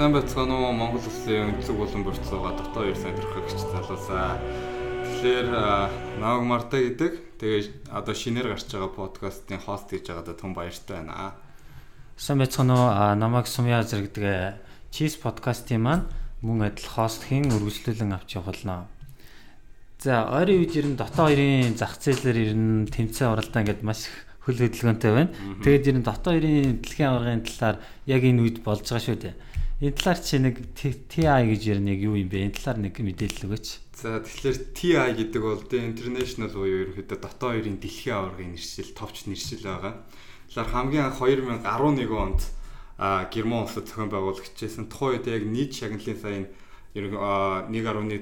сайн байцгаана уу Монгол Улсын өнцөг болон бүрцлooгаа дотоо 2 сайн төрхөгч залуусаа. Тэгэхээр Наваг Марта гэдэг тэгээ одоо шинээр гарч байгаа подкастын хост хийж байгаадаа түн баяртай байна. Сайн байцгаана уу намайг Сумья зэрэгдэг Cheese подкастын маань мөн адил хостхийн үргэлжлүүлэн авч явуулнаа. За ойрын үед ер нь дотоо хоёрын зах зээлээр ер нь тэмцээн оролдоо ингээд маш их хөл хөдөлгөөнтэй байна. Тэгээд ер нь дотоо хоёрын дэлхийн аваргын талаар яг энэ үед болж байгаа шүү дээ. Энэ талаар чи нэг TI гэж нь яг юу юм бэ? Энэ талаар нэг мэдээлэл өгөөч. За тэгэхээр TI гэдэг бол The International буюу ерөнхийдөө дотоо хоёрын дэлхийн аваргын нэршил, товч нэршил байгаа. Тэгэхээр хамгийн анх 2011 онд Герман улсад зохион байгуулагчжсэн тухайн үед яг нийт шагналын сайн ерөнхий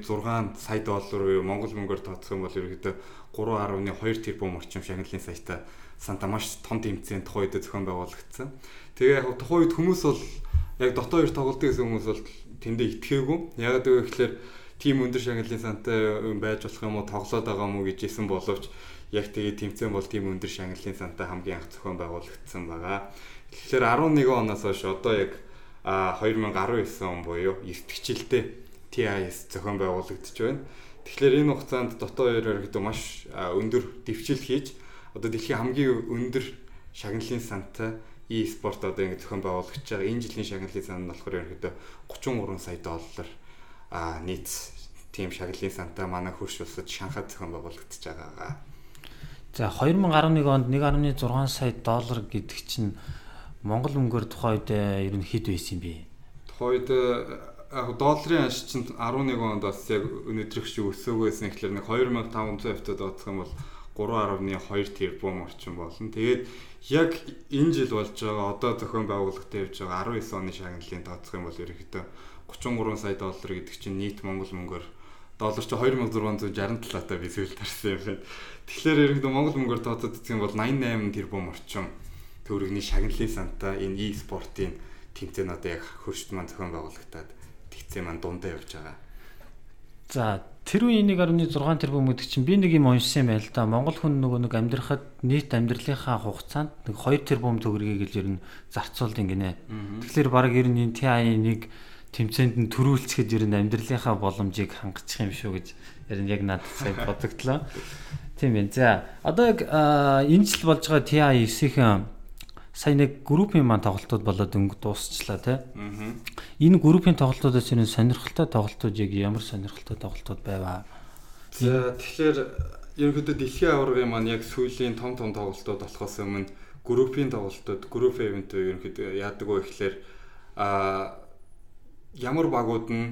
1.6 сая доллар буюу Монгол мөнгөөр тооцох юм бол ерөнхийдөө 3.2 тэрбум орчим шагналын саятай Санта маш том тэмцээн тухайн үед зохион байгуулагдсан. Тэгээ яг тухайн үед хүмүүс бол яг дотоо хоёр тоглолт гэсэн хүмүүс бол тэндээ итгээгүй. Яг гэвэл ихлээр тим өндөр шагналын сантай байж болох юм уу тоглоод байгаа мó гэж исэн боловч яг тэгээ тэмцээн бол тим өндөр шагналын сантай хамгийн анх зохион байгуулагдсан байгаа. Тэгэхээр 11 оноос хойш одоо яг 2019 он буюу эртгчлээ TIS зохион байгуулагдаж байна. Тэгэхээр энэ хугацаанд дотоо хоёр гэдэг маш өндөр дэвшил хийж одоо дэлхийн хамгийн өндөр шагналын сантай e-спорт одоо ингэ зохион байгуулагч байгаа. Энэ жилийн шагналын сан нь болохоор ерөөдөө 33 сая доллар а нийт тийм шагналын сантай манай хөрш улсад Шанхайд зохион байгуулагдаж байгаа. За 2011 онд 1.6 сая доллар гэдэг чинь Монгол мөнгөөр тухайн үед э, ер нь хэд байсан юм бэ? Тухайн үед э, яг долларын анш чинь 11 онд бас яг өнөөдрөх шиг өсөөгөөсөн ихлээр нэг 2500 хавтад оцох юм бол 3.2 тэрбум орчим болно. Тэгээд яг энэ жил болж байгаа одоо зохион байгуулалтад явж байгаа 19 оны шагналын тооцох юм бол ерөнхийдөө 33 сая доллар гэдэг чинь нийт монгол мөнгөөр доллар чи 2667 таа би сүүл тарсан юм байна. Тэгэхээр ерөнхийдөө монгол мөнгөөр тооцоод үзэх юм бол 88 тэрбум орчим төгрөгийн шагналын санта энэ e-спортын тэмцээн одоо яг хөршд маань зохион байгуулагдаад тэгцээ маань дундаа явж байгаа. За тэр үеийн 1.6 тэрбум гэдэг чинь би нэг юм уншсан байл да. Монгол хүн нөгөө нэг амьдрахад нийт амьдралынхаа хугацаанд нэг 2 тэрбум төгрөгийг л ер нь зарцуулдаг гинэ. Тэгэхээр баг ер нь энэ TI-ийг тэмцээнд нь төрүүлцэхэд ер нь амьдралынхаа боломжийг хангачих юм шүү гэж ер нь яг надад сая бодогдлоо. Тийм байна. За одоо яг энэ жил болж байгаа TI 9-ийн сая нэг группийн маань тоглолтууд болоод өнгө дуусчлаа тий. Энэ группийн тоглолтуудаас энэ сонирхолтой тоглолтууд яг ямар сонирхолтой тоглолтууд байваа. За тэгэхээр ерөнхийдөө дэлхийн аваргын маань яг сүүлийн том том тоглолтууд болохоос өмнө группийн тоглолтууд, групп ивент ерөнхийдөө яадаг вэ гэхээр а ямар багууд нь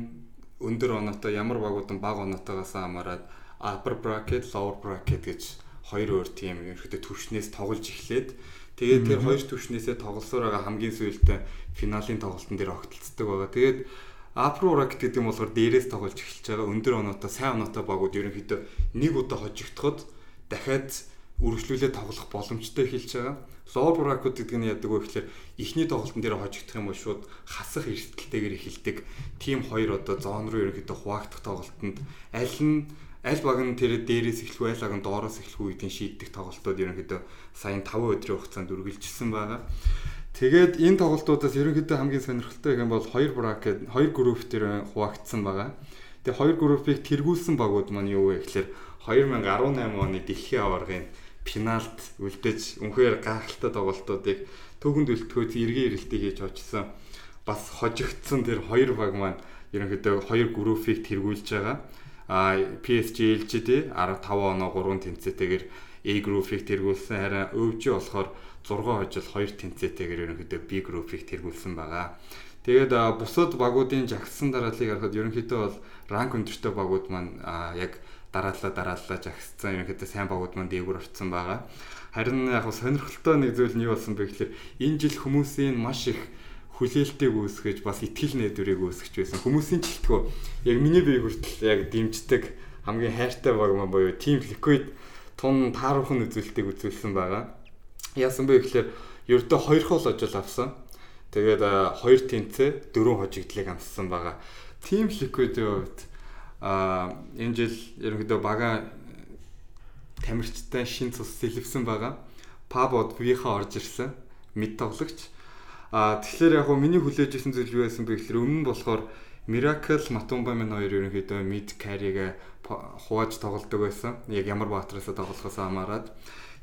өндөр оноотой, ямар багууд нь бага оноотойгоос хамаарат upper bracket, lower bracket гэж хоёр өөр тим ерөнхийдөө төвшнээс тоглож эхлээд Тэгээд тэр хоёр төвшнээсээ тоглосоор байгаа хамгийн сүүлдээ финалийн тоглолтын дээр огтлцдаг байгаа. Тэгээд Апро Рак гэдэг юм болохоор дээрээс тоглож эхэлж байгаа өндөр оноотой сайн оноотой багууд ерөнхийдөө нэг удаа хожигдоход дахиад үргэлжлүүлээ тоглох боломжтой эхэлж байгаа. Lower bracket гэдэг нь яадаг вэ гэхээр эхний тоглолтын дээр хожигдох юм бол шууд хасах эрсдэлтэйгээр эхэлдэг. Тим хоёр одоо зоон руу ерөнхийдөө хуваагдах тоглолтод аль нь аль баг нь тэр дээрээс эхлэх айл баг нь доороос эхлэх үеийн шийдэх тоглолтууд ерөнхийдөө сая 5 өдрийн хугацаанд үргэлжилсэн байгаа. Тэгээд энэ тоглолтуудаас ерөнхийдөө хамгийн сонирхолтой юм бол хоёр бракет, хоёр групп дээр хуваагдсан байгаа. Тэгээд хоёр группийг тэргүүлсэн багууд маань юу вэ гэхээр 2018 оны дэлхийн аваргын финалд үлдээж үнэхээр гайхалтай тоглолтуудыг төгөнд үлдэхөөс эргэн ирэлтийг хийж очсон. Бас хожигдсон тэр хоёр баг маань ерөнхийдөө хоёр группийг тэргүүлж байгаа PSG LG-д 15 оноо 3 тэнцээтэйгээр A group-ийг тэргүүлсэн харин өвжи болохоор 6 хожил 2 тэнцээтэйгээр ерөнхийдөө B group-ийг тэргүүлсэн байгаа. Тэгээд бусад багуудын жагссан дарааллыг харахад ерөнхийдөө бол ранк өндөртэй багууд маань яг дараалал дараалал жагссан ерөнхийдөө сайн багууд маань дээгүүр орцсон байгаа. Харин яг сонирхолтой нэг зүйл нь юу болсон бэ гэхээр энэ жил хүмүүсийн маш их хүлээлтийг үүсгэж бас ихтгэл найдварыг үүсгэж байсан. Хүмүүсийн жилтгөө яг миний бие хүртэл яг дэмждэг хамгийн хайртай баг маань боيو Team Liquid тун тааруухан үзүүлэлтийг үзүүлсэн байгаа. Яасан бэ гэхээр ердөө хоёр хол ажил авсан. Тэгээд хоёр тэнцээ дөрөв хожигдлыг амссан байгаа. Team Liquid-ийн хувьд а энэ жил ерөнхийдөө бага тамирчтай шин цус сэлвсэн байгаа. Пабод виха орж ирсэн. Мид тоглогч А тэгэхээр яг гоо миний хүлээж исэн зүйл юу байсан бэ гэхээр өмнө нь болохоор Miracle Matumba минь хоёр ерөнхийдөө mid carry-гээ хувааж тоглодог байсан. Яг ямар баатараас тоглохоос хамаарат.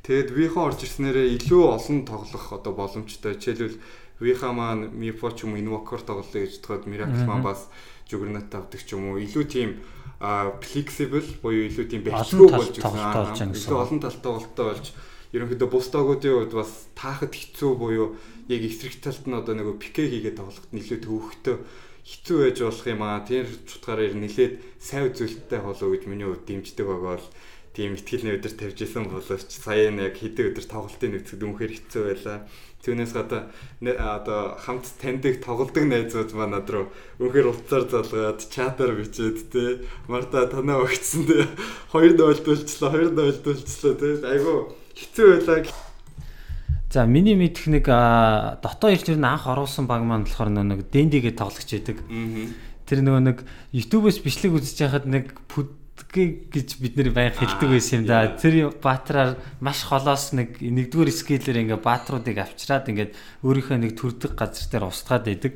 Тэгэд Виха орж ирснээрээ илүү олон тоглох одоо боломжтой. Жишээлбэл Виха маань Мифо ч юм уу Invoker тоглоё гэж бодоход Miracle маань бас Juggernaut авдаг ч юм уу. Илүү тийм flexible буюу илүү тийм бэлтгэв болж ирсэн. Илүү олон талтай болтой болж ерөнхийдөө бус тоогуудын хувьд бас таахад хэцүү буюу яг эсрэг талд нь одоо нэг пике хийгээд тоглоход нэлээд төвөгтэй хэцүү байж болох юм аа. Тэр чутгаараар нэлээд сайн үзүүлэлттэй болоо гэж миний хувьд дэмждэг байгаа бол тийм ихтгэл өдөр тавьж исэн боловч сая нэг хэдэн өдөр тоглолтын нөхцөл үнэхээр хэцүү байлаа. Түүнээс гадаа одоо хамт таньдаг тоглодог найзууд маань над руу үнэхээр уцаар залгаад чатаар бичээд те марта танаа өгцсөн те хоёр дойлдуулчлаа хоёр дойлдуулчлаа те айгу хэцүү байлаа За миний мэдх нэг дотоо ирж ирнэ анх оруулсан баг маань болохоор нэг дэндэгээ тоглогч байдаг. Тэр нөгөө нэг YouTube-оос бичлэг үзэж байхад нэг гэж бид нэр баян хэлдэг байсан юм да. Тэр баатраар маш холоос нэг нэгдүгээр скиллээр ингээ баатруудыг авчираад ингээд өөрийнхөө нэг төрдөг газар дээр устгаад байдаг.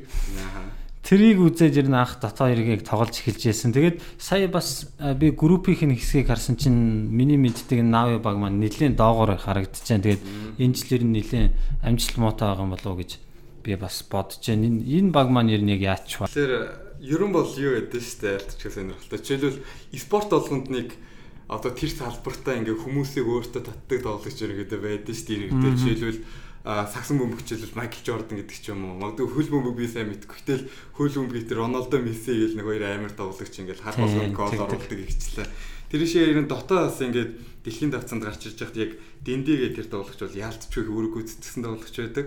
Тэрийг үзээд ер нь анх дотоо иргээг тоглож эхэлж байсан. Тэгээд сая бас би группийн хэсгийг харсан чинь миний мэддэг Нави баг маань нэлээд доогоор харагдчихээн. Тэгээд энэ жилээр нь нэлээд амжилт муутай байгаа юм болов уу гэж би бас бодож байна. Энэ энэ баг маань ер нь яг яач ба. Тэгэхээр ерөн бол юу гэдэг шүү дээ альтч сонирхолтой. Жишээлбэл спорт болгонд нэг одоо тэр салбартаа ингээ хүмүүсийг өөртөө татдаг тоглогч ерөөдөө байдаг шүү дээ. Жишээлбэл сагсан бөмбөг хичээлэл Майкл Жордан гэдэг ч юм уу. Магадгүй хөл бөмбөг би сайн мэдгүй. Гэтэл хөл бөмбөг дээр Роналдо Месси гэл нэг хоёр амар тоглогч ингээл хар болгон гол оруулдаг ихчлээ. Тэр шиг ерэн дотоос ингээд дэлхийн давцанд гарч ирж байхад яг Дэндэгээ тэр тоглогч бол яалтчгүй үүрэг гүйцэтгсэн тоглогч байдаг.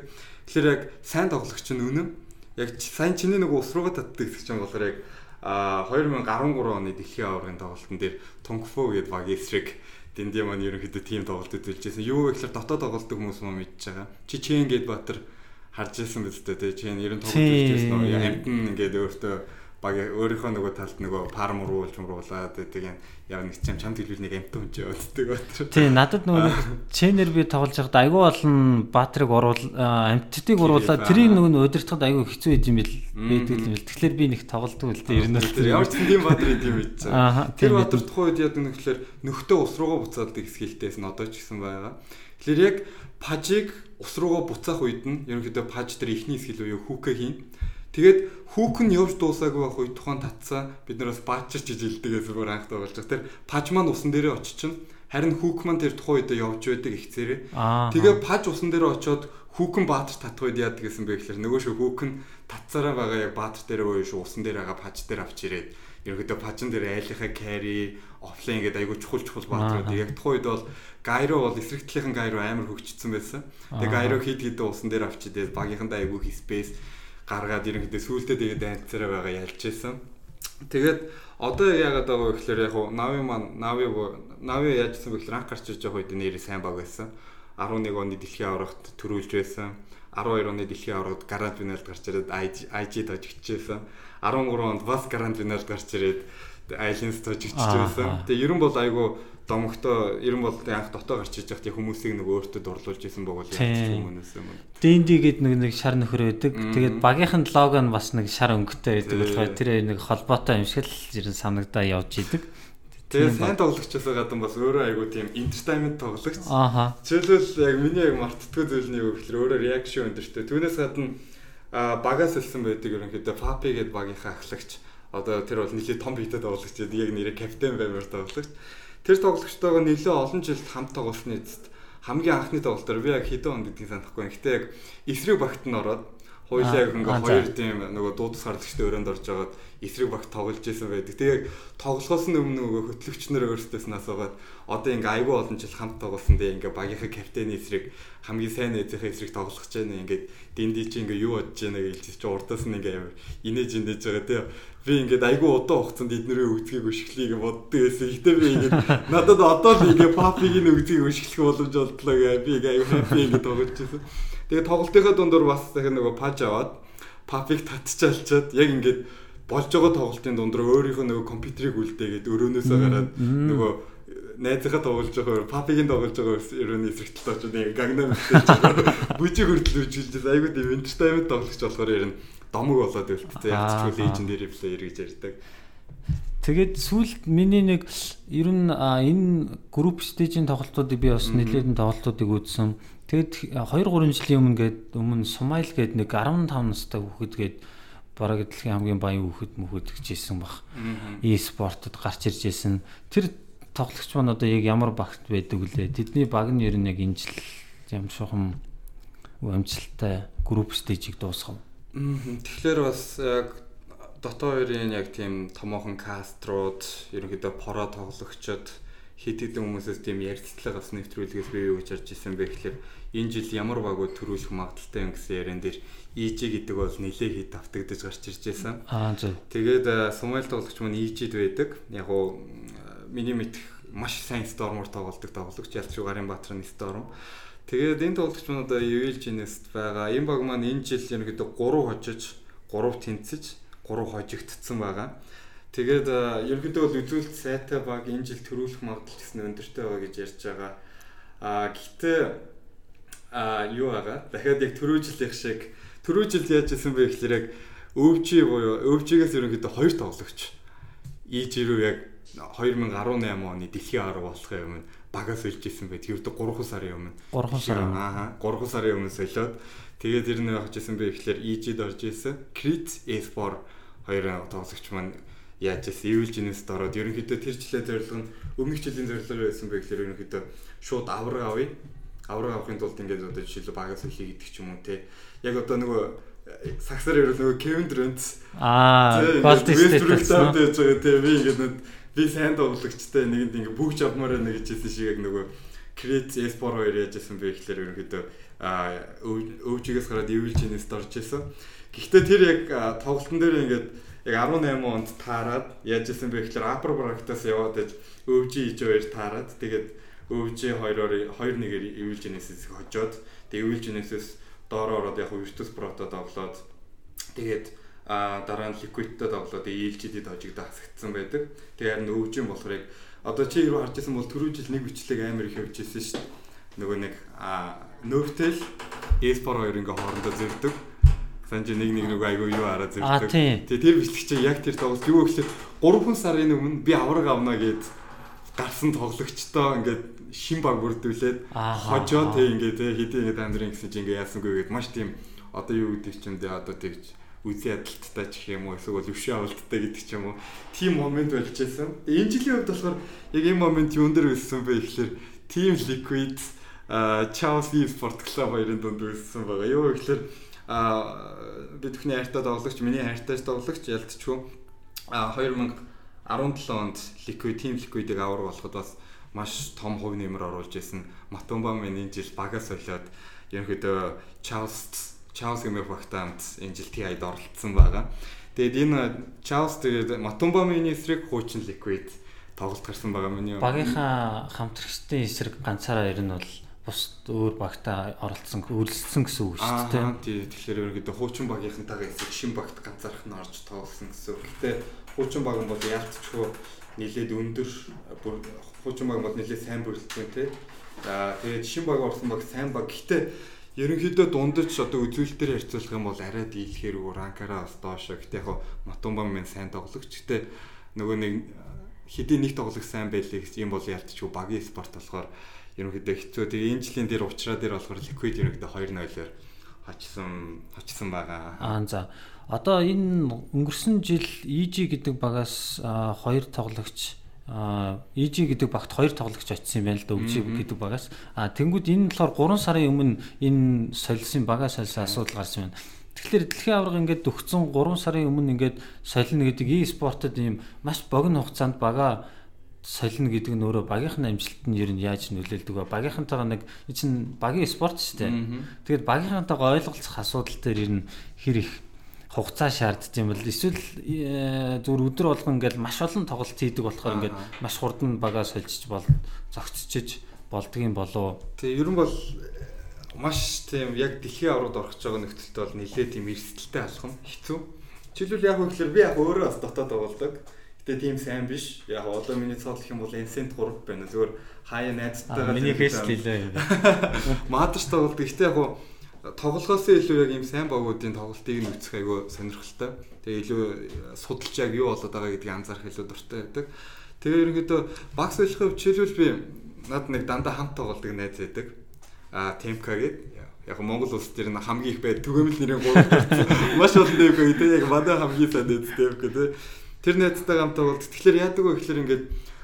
Тэгэхээр яг сайн тоглогч нь үнэн. Яг сайн чиний нэг ус руугаа татдаг гэх юм болохоор яг а 2013 оны дэлхийн аваргын тоглолтын дээр Тунгфо гэдэг баг эсрэг Дэнди маань ерөнхийдөө тийм тоглолт үзүүлжсэн. Юу гэхээр дотоод тоглолтог хүмүүс маа мэдж байгаа. Чичен гээд Батар харж ирсэн биз дээ. Тэгээ чинь ер нь тоглолт үзүүлсэн амтэн ингээд өөртөө баг өөрийнхөө нөгөө талд нөгөө парм руулж мруулаад байдаг юм. Яг нэг чам чамд хэлбэл нэг амт хүнч явагддаг бат. Тий, надад нөгөө чэнэр би тоглож байхад айгүй олон баатрыг уруул амттыг уруулаад тэрийг нөгөө удирдахад айгүй хэцүү юм бил байдаг юм бил. Тэгэхээр би нэг тоглолтгүй л дээ. Ер нь тэр ямар ч тийм баатар идэм байж байгаа. Тэр үед яг нэг тэгэхээр нөхтөө ус руугаа буцаалдаг хэсгийгтэйс нь одоо ч гэсэн байгаа. Тэгэхээр яг пажиг ус руугаа буцаах үед нь ерөнхийдөө паж дээр ихний хэсгэл буюу хүүкэ хийн Тэгээд хүүхэн явж дуусаагүй байх үед тухайн татсаа бид нараас баачирч ижилдэг гэсэн бүр анх тоглож байгаа. Тэр паж маань усан дээрээ очичин. Харин хүүк маань тэр тухайн үед явж байдаг ихцээрээ. Тэгээ паж усан дээрээ очиод хүүхэн баатар татах үед яадаг гэсэн бэ гэхээр нөгөө шүү хүүхэн татсараа байгаа яг баатар дээр ууш шүү усан дээр байгаа паж дээр авч ирээд. Ерөнхийдөө пажин дээр айлынхаа carry офлайн гэдэг айгу чухал чухал баатрууд яг тухайн үед бол гайро бол эсрэг талынхан гайро амар хөгжсөн байсан. Тэгээ гайро хид хид усан дээр авчидээ багийнхандаа айгу хи space гаргаад ерөнхийдөө сүултээ тэгээд айнцараа байгаа ялж исэн. Тэгээд одоо яагаад байгаа вэ гэхээр яг нави маань нави нави яажсан бэ гэхээр анх гарч ирж байгаа үед нэрээ сайн баг байсан. 11 оны дэлхийн аврагт төрүүлж байсан. 12 оны дэлхийн аврагт гранд финалд гарч ирээд IG дож гिचсэн. 13 онд бас гранд финалд гарч ирээд Дож гिचж байсан. Тэгээ ерөн бол айгу домогтой ер нь бол анх дотоо гарч иж байхад хүмүүсийг нөгөө өөртөө дурлуулж исэн богол яаж хүмүүс юм. ДНД гээд нэг нэг шар нөхөр байдаг. Тэгээд багийнхан лого нь бас нэг шар өнгөтэй байдаг болохоор тэр нэг холбоотой юм шиг л ер нь санагдаа явж идэг. Тэгээ сайн тоглогчоос гадна бас өөрөө айгу тийм entertainment тоглогч. Ааха. Жишээлбэл яг миний яг мартдаггүй зүйл нь юу гэхээр өөрөө reaction өндөртэй. Түүнээс гадна багаас хэлсэн байдаг ерөнхийдөө Papi гээд багийнхаа ахлагч. Одоо тэр бол нэлээд том биетэй тоглогч. Яг нэрээ капитан баймаар тоглогч. Тэр тоглогчтойгоо нэлээд олон жил хамт тоглосны эцэст хамгийн анхны тоглолтоор би яг хэдэн онд гэдгийг санахгүй. Гэхдээ яг эсрэг багт нь ороод хоёулаа яг ингээ хоёр тийм нөгөө дуудас гарлагчтай өрөөнд орж байгаад эсрэг багт тоглож исэн байдаг. Тэгээ тоглохоос нь өмнө нөгөө хөтлөгч нар өөрсдөөс нь асуугаад одоо ингээ айгүй олон жил хамт тоглосон дээ ингээ багийнхаа капитаны эсрэг хамгийн сайн найзынхаа эсрэг тоглох гэж байна. Ингээд дэнди чи ингээ юу бодож байна гэж чи урдаас нь ингээ амар инээж инээж байгаа тийм би ингээд айгүй удаан хугацаанд эднэрээ үгцгийг өшгөлийг боддог байсан. Гэтэ би ингээд надад одоо л ингээд папиг нь үгцгийг өшгөх боломж олдлоо гэ би айгүй хаппи ингээд тоглож байсан. Тэгээ тоглолтынхаа дундуур бас дахин нөгөө паж аваад папиг татчихалчаад яг ингээд болж байгаа тоглолтын дундуур өөрийнхөө нөгөө компьютерийг үлдээгээд өрөөнөөсөө гараад нөгөө найзынхаа тоглож байгаа папигийн тоглож байгаа ерөөний эсрэгтэл очоод нэг гагнам бүжиг хүртэл үжилж айгуу тийм entertainment тоглож болохоор ер нь домог болоод үлдээ ялцчихгүй legendary player гэж ярьдаг. Тэгээд сүүлд миний нэг ер нь энэ групп стейжийн тоглолтуудыг би бас нэлээд тоглолтуудыг үзсэн. Тэгэд 2 3 жилийн өмнө гээд өмнө Сумайл гээд нэг 15 настай хүүхэд гээд бараг дэлхийн хамгийн баян хүүхэд мөхөд гэжсэн баг. E-спортод гарч ирж исэн. Тэр тоглогч маань одоо яг ямар багт байдаг вүлээ? Тэдний баг нь ер нь яг энэ жил ямар шухан амжилттай групп стейжийг дуусгав. Тэгэхээр бас яг дотоо хоёрын яг тийм томоохон каструуд ерөнхийдөө поро тоглогчид хит хитэн хүмүүсээс тийм ярилцлага бас нэвтрүүлгээс бий юу гэж харж ирсэн бэ гэхэлэр энэ жил ямар багууд төрүүлэх магадaltaй юм гэсэн ярен дээр EG гэдэг бол нэлээ хит автагдаж гарч ирж байсан. Аа зөв. Тэгээд Сумайл тоглогч маань EG-д байдаг. Яг уу миний мэдх маш сайн стормор тоглолдог тоглогч Ялчуу Гарын Баатарын сторм. Тэгээд энэ тоглогч маань одоо Evilgenist байгаа. Энэ баг маань энэ жил ерөнхийдөө 3 хожиж, 3 тэнцэж 3 хожигдсон байгаа. Тэгээд ерөнхийдөө бол үзүүлэлт сайтай баг энэ жил төрүүлэх магадлал гэсэн өндөртэй байгаа гэж ярьж байгаа. Аа гэхдээ аа юу байгаа? Дахиад яг түрүү жилийнх шиг түрүү жил яаж исэн бэ гэхээр яг өвчи буюу өвчигээс ерөнхийдөө хоёр тоглогч. Иж ирүү яг 2018 оны дэлхийн арга болохын өмнө багаас үлж исэн байт. Ердөө 3 сарын өмнө. 3 сарын. Аа 3 сарын өмнө солиод тэгээд ер нь явж исэн бэ гэхээр ижид орж исэн. Crit S4 хоёр тоглогч маань яаж ийс Evil Genius-д ороод ерөнхийдөө тэр жилийн зорилго нь өмнөх жилийн зорилго байсан байх гэхээр ерөнхийдөө шууд авраг авъя. Авраг авахын тулд ингээд одоо жишээлбэл багаас эхлэе гэдэг ч юм уу те. Яг одоо нөгөө э, саксаар ярил нөгөө Kevin Durant аа Golden State байж байгаа те би ингээд би сайн тоглогчтой нэгэнд ингээд бүгж авмаар байна гэж хэлсэн шиг яг нөгөө Create Esport хоёр яаж байсан бэ гэхээр ерөнхийдөө өвчигээс гараад Evil Genius-д орж исэн. Гэхдээ тэр яг тоглолтын дээр ингээд яг 18 онд таарад яаж исэн бэ гэхээр Upper Bracket-аас яваад өвжи иж хоёр таарад тэгээд өвжи хоёроор 2-1-ээр Evil Genesis хожоод тэгээд Evil Genesis доороо ороод яг Virtus Pro-то тоглоод тэгээд а дараа нь Liquid-тэй тоглоод ELG-д хожигдоо хасагдсан байдаг. Тэгээд харин өвжин болохоор яг одоо чи юу харж байсан бол түрүү жил нэг бичлэг амар их явж ирсэн шүү дээ. Нөгөө нэг а нөвтэл e-sport хоёр ингээ хоорондоо зэрдэг Санж нэг нэг нэг айгу юу хараад зэрэг. Тэгээ тэр бичлэг чинь яг тэр тоглолт юу гэхэлээ 3 сарын өмнө би авраг авна гэд гарсан тоглогчтой ингээд шин баг бүрдүүлээд хожоо тэг ингээд тэг хэдий ингээд амдрын гэсэн чинь ингээд яасангүй гээд маш тийм одоо юу гэдэг чинь тэг одоо тэгж үгүй ядалттай ч гэх юм уу эсвэл өвшөө авалттай гэдэг ч юм уу тийм момент болж байсан. Энэ жилийн хувьд болохоор яг энэ момент юун дээр үлссэн бэ гэхэлэр Team Liquid Chelsea Sport Club хоёрын дунд үлссэн байгаа. Юу гэхэлэр бид бүхний хайртай тоглогч, миний хайртай тоглогч ялтчгүй 2000 17 онд Liquid Team Liquid-ийг авар болоход бас маш том хувь нэмэр оруулж исэн. Матумба мэн энэ жил багаас солиод ерөнхийдөө Charles Charles гэмээр багтаа хамт энэ жил TI-д оролцсон байгаа. Тэгээд энэ э, Charles тэгээд Матумба миний эсрэг хуучин Liquid тоглолт гарсан байгаа миний. Багийнхаа хамтрагчдын эсрэг ганцаараа ер нь бол бус өөр багтаа оролцсон үйлсэлсэн гэсэн үг шүү дээ. Аа тий. Тэгэхээр ерөнхийдөө хуучин багийнхантайгаа эсрэг шин багт ганцаархан орж тоглосон гэсэн үг. Гэтэ хуучин баг бол яалтчгүй нэлээд өндөр хуучин баг бол нэлээд сайн бүрэлдэхүүн тий. За тэгээд шин баг орсон баг сайн баг. Гэхдээ ерөнхийдөө дундаж одоо үзүүлэлтээр харьцуулах юм бол арай дийлхээр өөр ранкараа бас доошо. Гэтэ яг Матумбам минь сайн тоглогч. Гэтэ нөгөө нэг хэдийн нэг тоглох сайн гэсэн юм бол ялтчгүй багийн спорт болохоор ерөнхийдөө хэцүү. Тэгээ энэ жилийн дээр уучраа дээр болохоор Liquid ерөнхийдөө 2-0-оор хочсон хочсон байгаа. Аа за. Одоо энэ өнгөрсөн жил EG гэдэг багаас хоёр тоглогч EG гэдэг багт хоёр тоглогч очсон юм байна л да өвчиг гэдэг багаас. А тэнгууд энэ болохоор 3 сарын өмнө энэ солисын багаас солисон асуудал гарсан байна. Тэгэхээр дэлхийн аварга ингээд өгцөн 3 сарын өмнө ингээд солино гэдэг e-спортод ийм маш богино хугацаанд бага солино гэдэг нь өөрөө багийнхан амжилт нь ер нь яаж нөлөөлдөг вэ? Багийнхантайгаа нэг чинь багийн спорт шүү дээ. Тэгээд багийнхантайгаа ойлголцох асуудал дээр ер нь хэр их хугацаа шаарддаг юм бол эсвэл э, зүгээр өдөр болгон ингээл маш олон тоглолт хийдэг болохоор ингээд маш хурдан багаа сольжиж бол зогцчиж болдгийм болов. Тэгээ ер нь бол маш тийм яг дэлхийн аврагд орох гэж байгаа нөхцөлд бол нэлээд тийм эрсдэлтэй алхам хэцүү. Жишээлбэл яг үгээр би яг өөрөө бас дотоод тоглодог Гэтэ тийм сайн биш. Яг одоо миний цоолох юм бол Ancient 3 байна. Зүгээр хаяа найзтайгаа миний хэсэл хэлээ. Мадаш тоглолт. Гэтэ яг тоглохоос илүү яг ийм сайн багуудын тоглолтыг нь үзэх айгүй сонирхолтой. Тэгээ илүү судалж яг юу болоод байгаа гэдгийг анзаарах илүү дуртай байдаг. Тэгээ ерөнхийдөө багс хэлэхэд жишээлбэл би над нэг дандаа хамт тоглолтыг найз байдаг. А Темка гэдэг яг Монгол улс дээр нь хамгийн их байд түгээмэл нэрийн гурав маш олон дэвг гэдэг яг манай хамгийн сайн дэвг гэдэг. Тэр найзтай хамт тоглолт. Тэгэхээр яадаг вэ гэхээр ингээд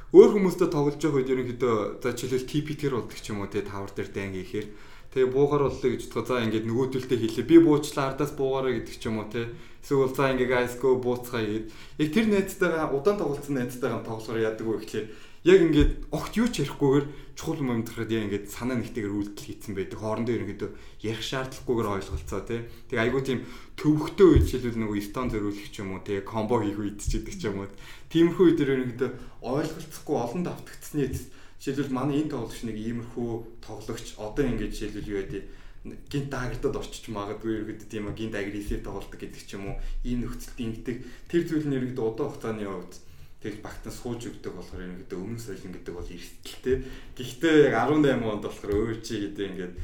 өөр хүмүүстэй тоглож байгаа үед ерөнхийдөө за жишээлбэл TP-тер болдог ч юм уу те тавар дээр дан гэхээр тэгээ буугаар боллоо гэж бодгоо за ингээд нөгөөдөлтэй хэлээ би буучлаа ардаас буугаараа гэдэг ч юм уу те эсвэл за ингээд айско бууцгаа гээд яг тэр найзтайгаа удаан тоглолцсон найзтайгаа тоглохоор яадаг вэ гэхээр яг ингээд огт юу ч ярихгүйгээр чухал юм амтрахад яг ингээд санаа нэгтэйгээр үйлдэл хийцэн байдаг. Хоорондоо ерөнхийдөө ярих шаардлагагүйгээр ойлголцоо тий. Тэг айгуу тийм төвөгтэй үед жишээлбэл нөгөө стон зөрүүлэх ч юм уу тий комбо хийх үед ч гэдэг ч юм уу. Тиймэрхүү үед ерөнхийдөө ойлголцохгүй олон давтагдсны жишээлбэл манай энэ тоглогч нэг иймэрхүү тоглогч одоо ингээд жишээлбэл юу байдгийг гинт дагардад орчиж магадгүй ерөөдөө тийм гинт агрессив тоглолдог гэдэг ч юм уу ийм нөхцөлд ингэдэг тэр зүйл нь ерөөдөө удаан хугацааны хувьд тэгэл багтан сууж өгдөг болохоор гэдэг өмнө соёлын гэдэг бол эрсдэлтэй. Гэхдээ яг 18 онд болохоор чи гэдэг ингээд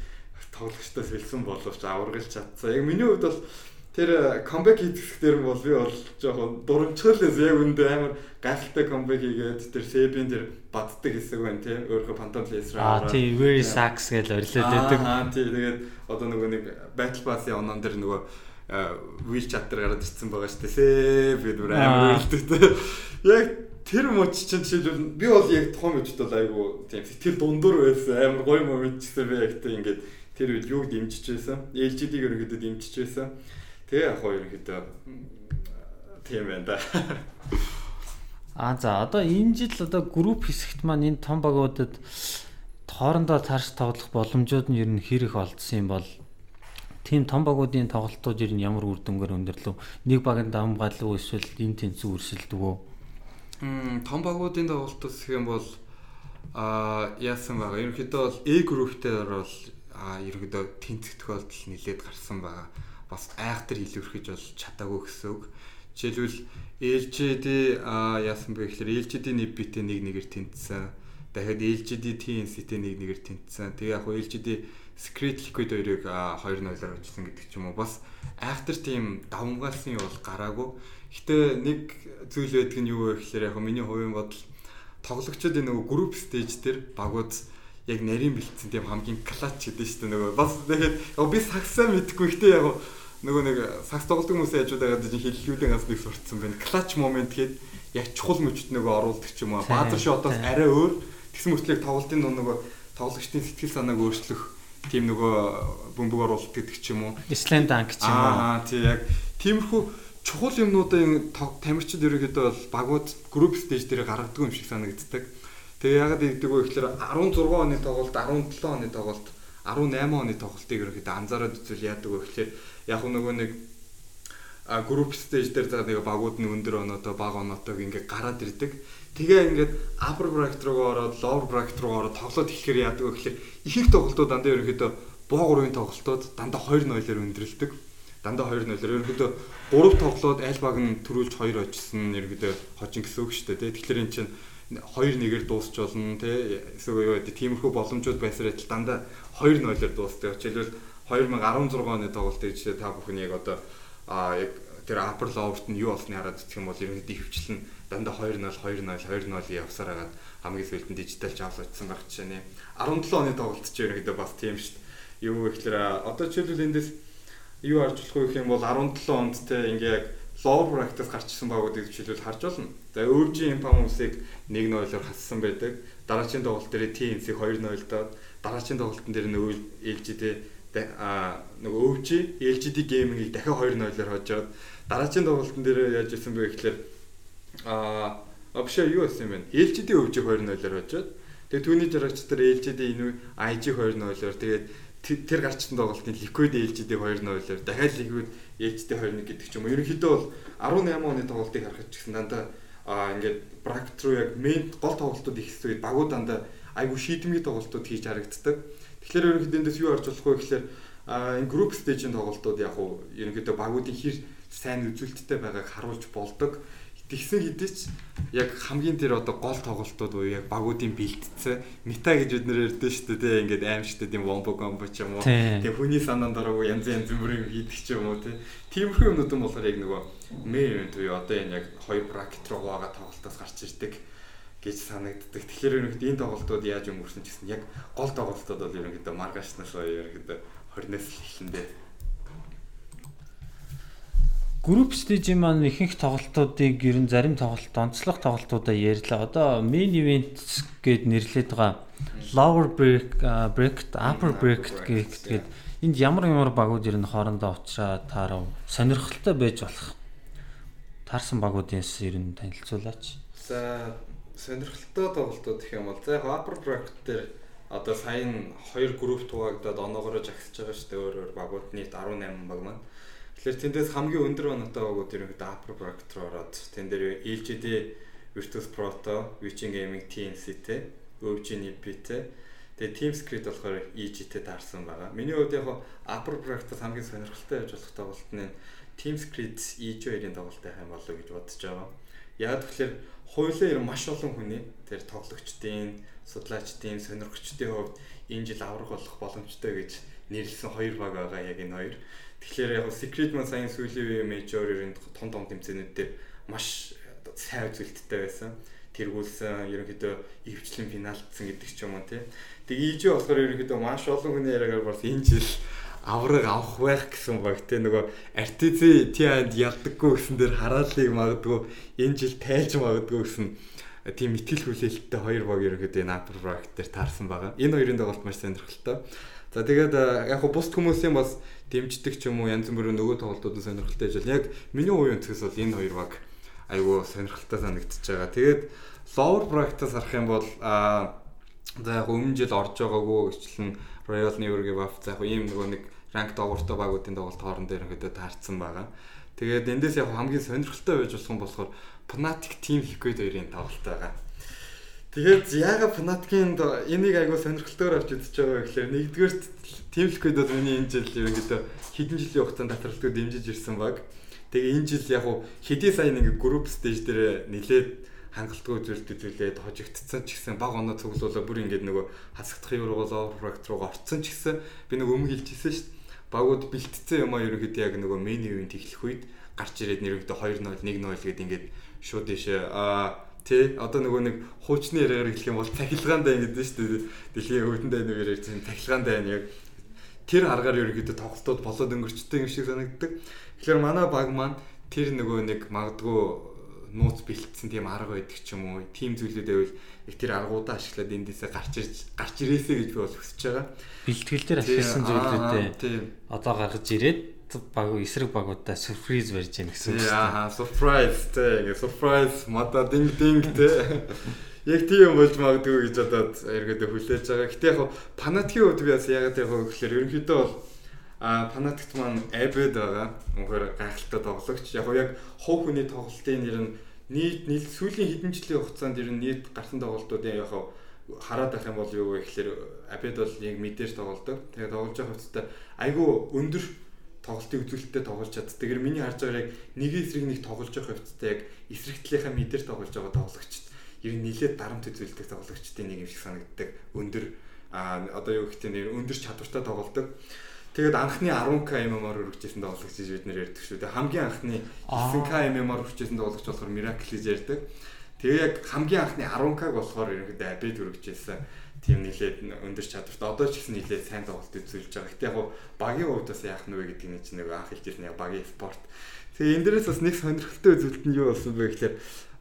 тоглогчтой сэлсэн боловч аваргалж чадсан. Яг миний хувьд бол тэр камбэк хийх дээр бол би бол жоохон дурамчхалээс яг үндэ амар гайхалтай камбэк хийгээд тэр Себийн тэр баддаг хэсэг байна тийм өөрөө Phantom Laser аа тийм very sucks гэж орилоод байдаг. Аа тийм тэгээд одоо нөгөө нэг Battle Pass-ийн онон дээр нөгөө wheel chat дээр гараад ирсэн байгаа шүү дээ. Сэв гэдэг амар үлдээ. Яг тэр мөч чинь жишээлбэл би бол яг том үжид бол айгу тийм сэтгэл дундуур байсан. Амар гоё моментчсэн би яг тийм ингээд тэр үед юуг дэмжиж байсан. LGD-г ерөнхийдөө дэмжиж байсан. Тэгээ яг хоёр ерөнхийдөө тийм байна да. А за одоо энэ жил одоо групп хэсэгт маань энэ том багуудад хоорондоо цааш тоглох боломжууд нь ер нь хэрэг олдсон юм бол тийм том багуудын тоглолтууд ер нь ямар үр дүнгээр өндөрлөв? Нэг багийн давмгаал уу эсвэл энэ тэнцүү үрсэлдэг үү? Мм том багуудын тоглолтос гэх юм бол а яасан байгаа. Ерөнхийдөө бол A group-дээр бол а ерөнхийдөө тэнцэх тохиолдол нэлээд гарсан байгаа. Бас айхтар илүүрхэж бол чадаагүй гэсэн үг. Жишээлбэл LGD яасан бэ гэхээр LGD битээ нэг нэгээр тэнцсэн. Дахиад LGD TNC-тэй нэг нэгээр тэнцсэн. Тэгээ яг LGD Secret Liquid хоёрыг 2-0-оор очсон гэдэг ч юм уу. Бас after team давмгаалсан юм бол гараагүй. Гэтэ нэг зүйл байдаг нь юу вэ гэхээр яг миний хувийн бодол тоглогчдын нөгөө group stage дээр багууд яг нарийн бэлдсэн тийм хамгийн клач гэдэг шүү дээ нөгөө бас тэгээд би сагсаа мэдгүй гэхдээ яг нөгөө нэг сагс тоглодог хүмүүсийн хажуудаа гадаж хиллүүлэн ас нэг сурцсан байна. Клач момент гээд яг чухал мөчт нөгөө оруулдаг ч юм уу. Баазар шотоос арай өөр тэгсэн мөртлөө тоглолтын нөгөө тоглогчдын сэтгэл санааг өөрчлөх тийм нөгөө бөмбөг оруулалт гэдэг ч юм уу. Slam dunk ч юм уу. Аа тий яг тиймэрхүү чухал юмнуудын тамирчид ерөөхдөө бол багууд group stage дээр гаргадаг юм шиг санагддаг. Тэгээ ягаад гэдэг вэ гэхээр 16 оны тоглолт, 17 оны тоглолт, 18 оны тоглолтыг ерөөхдөө анзаараад үзвэл яадаг вэ гэхээр яг нөгөө нэг а group stage дээр за нэг багууд нь өндөр оноотой бага оноотойг ингээ гараад ирдэг. Тэгээ ингээд upper bracket руу ороод lower bracket руу ороод тоглоод эхлэхээр яадаг вэ гэхээр ихэнх тоглолтууд дандаа ерөнхийдөө боо гурвын тоглолтууд дандаа 2-0-оор өндөрлөдөг. Дандаа 2-0-оор ерөнхийдөө 3 тоглоод аль баг нь төрүүлж 2 очсон ерөнхийдөө хожин гэсэн үг шүү дээ. Тэгэхээр эн чинь 2-1-ээр дуусч болно тий. Эсвэл юу гэдэг тиймэрхүү боломжууд байсаар адил дандаа 2-0-оор дуусдаг. Жишээлбэл 2016 оны тоглолтыг жишээ та бүхэн яг одоо а яг тэр upper lower-т нь юу болсныг хараад үзэх юм бол ерөнхийдөө хөвчлэн дандаа 2-0 2-0 2-0 явсаар хагаад хамгийн сүүлд нь дижитал очсон байх жишээ нэ 17 оны тоглолт ч ерөнхийдөө бас тийм шүү дээ. Юу гэхээр одоо жишээлбэл эндээс юу харж болох вэ гэх юм бол 17 онд те ингээ яг lower bracket-аас гарчсан байгуудыг жишээлбэл харж болно. За өвжийн Impamos-ыг 1-0-оор хассан байдаг. Дараагийн тоглолт дээр TNC 2-0 доод дараагийн тоглолтын дээр нөгөө LGD а нөгөө өвжи LGD gaming-ийг дахиад 2-0-оор хожоод дараагийн тоглолтын дээр яаж ирсэн бэ гэхээр а Обшаа юу болсон юм бэ? LGD өвжиг 2-0-оор очоод тэгээ түүний жаргач дээр LGD энэ IG 2-0-оор тэгээд тэр гарчсан тоглолтын Liquid LGD 2-0-оор дахиад Liquid LGD 2-1 гэдэг ч юм уу. Ерөнхийдөө бол 18 оны тоглолтыг харахад ч гэсэн дандаа аа ингээд руу яг main гол тоглолтууд ихсэн үед багуу дандаа айгу шийдэмгий тоглолтууд хийж харагддаг. Тэгэхээр ерөнхийдөө эндээс юу харж болох вэ гэхээр энэ group stage-ийн тоглолтууд яг уу ерөнхийдөө багуудын хэр сайн үзүүлэлттэй байгааг харуулж болдог. Тэгсэн хэдий ч яг хамгийн тэр одоо гол тоглолтууд уу яг багуудын бэлтцээ мета гэж бид нэр ярьдэн шүү дээ ингээд аимшигтай тийм вомбо комбо ч юм уу тийм хүний санаанд ороогүй янз янз бүрийн хийдэг ч юм уу тиймэрхүү юмнууд нь болохоор яг нөгөө мэ ивент уу одоо энэ яг хоёр бракет руу байгаа тоглолтоос гарч ирдэг гэж санагддаг. Тэгэхээр ерөнхийдөө энэ тоглолтууд яаж өнгөрсөн ч гэсэн яг гол тоглолтууд бол ерөнхийдөө маргаашнаас ерөнхийдөө 20-наас эхлэндээ Group stage маань ихэнх тоглолтуудыг ер нь зарим тоглолт, онцлог тоглолтуудаа ярьлаа. Одоо main event гэд нэрлээд байгаа lower break, break, upper break гэдэг энд ямар ямар багууд ер нь хоорондоо уучраа таарав сонирхолтой байж болох. Таарсан багуудынс ер нь танилцуулаач. За сонирхолтой тоглолтууд гэх юм бол за upper bracket дээр одоо сайн хоёр групп тугаагдаад оноогоороо жагсаж байгаа шүү дээ өөр өөр багууд нийт 18 баг маань. Тэгэхээр тэндээс хамгийн өндөр оноотой багууд ерөнхийдөө upper bracket руу ороод тэн дээр LGD Virtus Proto, Witching Gaming TNC-тэй, OG NP-тэй Тэгээ Team Script болохоор EG-тэй таарсан байгаа. Миний хувьд яг upper bracket хамгийн сонирхолтой байж болох тоглолт нь Team Script EG2-ийн тоглолт байх юм болов гэж бодож байгаа. Яг тэгэхээр хуулиар маш олон хүний тэр тоглогчдын, судлаачдын, сонирхогчдын хувьд энэ жил авраг болох боломжтой гэж нэрлсэн хоёр баг байгаа яг энэ хоёр. Тэгэхээр яг Secret Man сайн сүүлийн үеийн major-ын том том тэмцээнүүд дээр маш сайн үзүүлэлттэй байсан. Тэргүүлсэн ерөнхийдөө ивчлэн финалдсан гэдэг ч юм уу тий. Тэгээ ийж болохоор ерөнхийдөө маш олон хүний яриагаар бас энэ жил авраг авах байх гэсэн баг те нөгөө артизи тианд ялдаггүй гэсэн дээр хараалыг магадгүй энэ жил тайлж магадгүй гэсэн тийм итгэл хүлээлттэй хоёр баг ерөнхийдөө апер проект дээр таарсан байгаа. Энэ хоёрын тоглолт маш сонирхолтой. За тэгээд яг хөө бусд хүмүүсийн бас дэмждэг ч юм уу янз бүрийн нөгөө тоглолтууд нь сонирхолтой ажил. Яг миний хувийн өнцгөөс бол энэ хоёр баг айгүй сонирхолтой санагдчихж байгаа. Тэгээд lower bracket-аас харах юм бол а за яг өмнө жил орж байгаагүй гэчлэн Royal New York Buff за яг ийм нөгөө нэг ранк доогортой багуудын тоглолт хооронд ерөнхийдөө таарсан байгаа. Тэгээд эндээс яг хамгийн сонирхолтой байж болох юм болохоор Fnatic Team Liquid хоёрын тоглолт байгаа. Тэгээд яагаад Fnatic-ийн энийг айгүй сонирхолтойгоор авч үзэж байгаа гэхээр нэгдүгээр Team Liquid бол миний энэ жил ерөнхийдөө хэдэн жилийн хугацаанд татварлтыг дэмжиж ирсэн баг. Тэгээ энэ жил яг хэдий сайн нэг group stage дээр нилээд хангалтгүй зүйлд зүйлээд хожигдсон ч гэсэн баг оноо цуглуулаа бүр ингээд нөгөө хасагдах юм руу overpractice руу орцсон ч гэсэн би нэг өмнө хэлчихсэн шүү дээ. Багууд бэлтцсэн юм а ерөнхийдөө яг нөгөө меню үеийн теглэх үед гарч ирээд нэрвэгдээ 2-0 1-0 гээд ингээд шууд ишээ аа Тэ одоо нөгөө нэг хуучны яриагаар хэлэх юм бол цахилгаан дай гэдэг нь шүү дээ. Дэлхийн өвдөн дай нэг яриаг чинь цахилгаан дай яг тэр аргаар ерөөхдөө тоглолтууд болоод өнгөрчтэй юм шиг санагддаг. Тэгэхээр манай баг маань тэр нөгөө нэг магадгүй нууц бэлтсэн тийм арга байдаг ч юм уу. Тим зүйлүүд байвал их тэр аргуудаа ашиглаад эндээсээ гарч ирж гарч ирээсэй гэж би бол хүсэж байгаа. Бэлтгэл дээр ашигласан зүйлүүдээ одоо гаргаж ирээд баг эсрэг багуудаа сюрприз барьж яах гэсэн үг. Аа, surprise те. Ингээ surprise мада динг динг те. Яг тийм болж магадгүй гэж бодоод эргээд хүлээж байгаа. Гэтэ яг фанатикийн хувьд би бас ягаад яг гэхээр ерөнхийдөө бол а фанатикт маань Abed байгаа. Үнэхээр гайхалтай тоглогч. Яг яг хов хүний тоглолтын нэр нь нийт нийт сүүлийн хэдэн жилийн хугацаанд ер нь нийт гарсан тоглолтуудын яг хараад байх юм бол юу вэ гэхээр Abed бол яг мэдээж тоглолдог. Тэгээ тоглож байгаа хэвчээ айгүй өндөр тоглолтын үзүүлэлттэй тоглож чаддаг. Тэгэхээр миний харж байгаа яг нэг эсрэг нэг тоглож байгаа хэвчээ яг эсрэг талынхаа мэдээр тоглож байгаа тоглогчд ер нь нилээд дарамт үзүүлдэг тоглогчдын нэг юм шиг санагддаг. Өндөр а одоо юу гэх тийм өндөр чадвартай тоглолдог. Тэгээд анхны 10k MMR өргөжсэн тоглогч гэж бид нэр ярьдаг шүү. Тэгээд хамгийн анхны 9k MMR өргөжсэн тоглогч болохоор Miracle гэж ярьдаг. Тэгээ яг хамгийн анхны 10k болохоор ерөнхийдөө Abed өргөжсэн тийм нэлээд өндөр чадвартай. Одоо ч гэсэн нэлээд сайн тоглолт үзүүлж байгаа. Гэтэ яг багийн хувьд бас яах нь вэ гэдэг нь чинь нэг анх хэлжсэн яг багийн спорт. Тэгээ энэ дээрээс бас нэг сонирхолтой үзүүлэлт нь юу болсон бэ гэхээр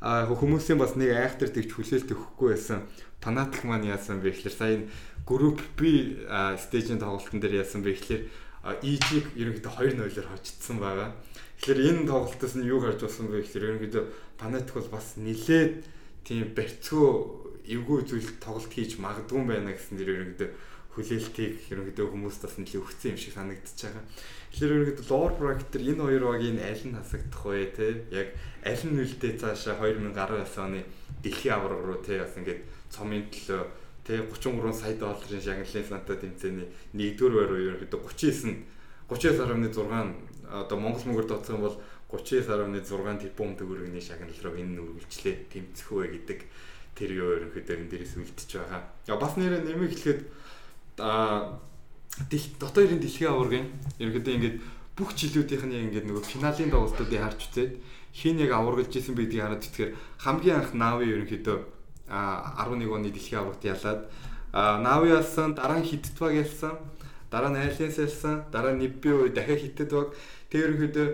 а хүмүүсийн бас нэг айхтар тэгж хүлээлт өгөхгүй байсан. Фанатик маань яасан бэ гэхээр сая групп B стейжийн тоглолтын дээр яасан бэ гэхээр EG-г ерөнхийдөө 2-0-оор хожигдсан байгаа. Тэгэхээр энэ тоглолтоос нь юу гарч болсон бэ гэхээр ерөнхийдөө фанатик бол бас нилээд тийм барьцгүй эвгүй зүйл тоглолт хийж магадгүй юм байна гэсэн дэр ерөнхийдөө хүлээлтийг ерөнхийдөө хүмүүс бас нэлээд өгсөн юм шиг санагдчихж байгаа. Тэгэхээр ерөнхийдөө lower bracket энэ хоёр багийн аль нь хасагдах вэ те? Яг аль нь үлдээ цаашаа 2019 оны дэлхийн авраг руу те бас ингээд цомын төлөө те 33 сая долларын шагналын санта тэмцээний нэгдүгээр байр уу ерөнхийдөө 39 39.6 одоо Монгол мөнгөөр тооцох юм бол 39.6 тэрбум төгрөгийн шагнал руу энэ үргэлжлээ тэмцэх үү гэдэг тэр юу ерөнхийдөө энэ дээрээс үлдчихэж байгаа. Я бас нэрээ нэмийг хэлэхэд а дотор ирэн дэлхийн аваргын ерөнхийдөө ингээд бүх жилүүдийнх нь ингээд нөгөө финалийн тоглолтуудыг харж үзээд хин яг аваргалж исэн байдгийг хараад тэгэхээр хамгийн анх Нави ерөнхийдөө 11 оны дэлхийн аваргад ялаад Нави ялсан, дараа нь Хитэт баг ялсан, дараа нь Айленс ялсан, дараа нь Нибби уу дахиад Хитэт баг. Тэр ерөнхийдөө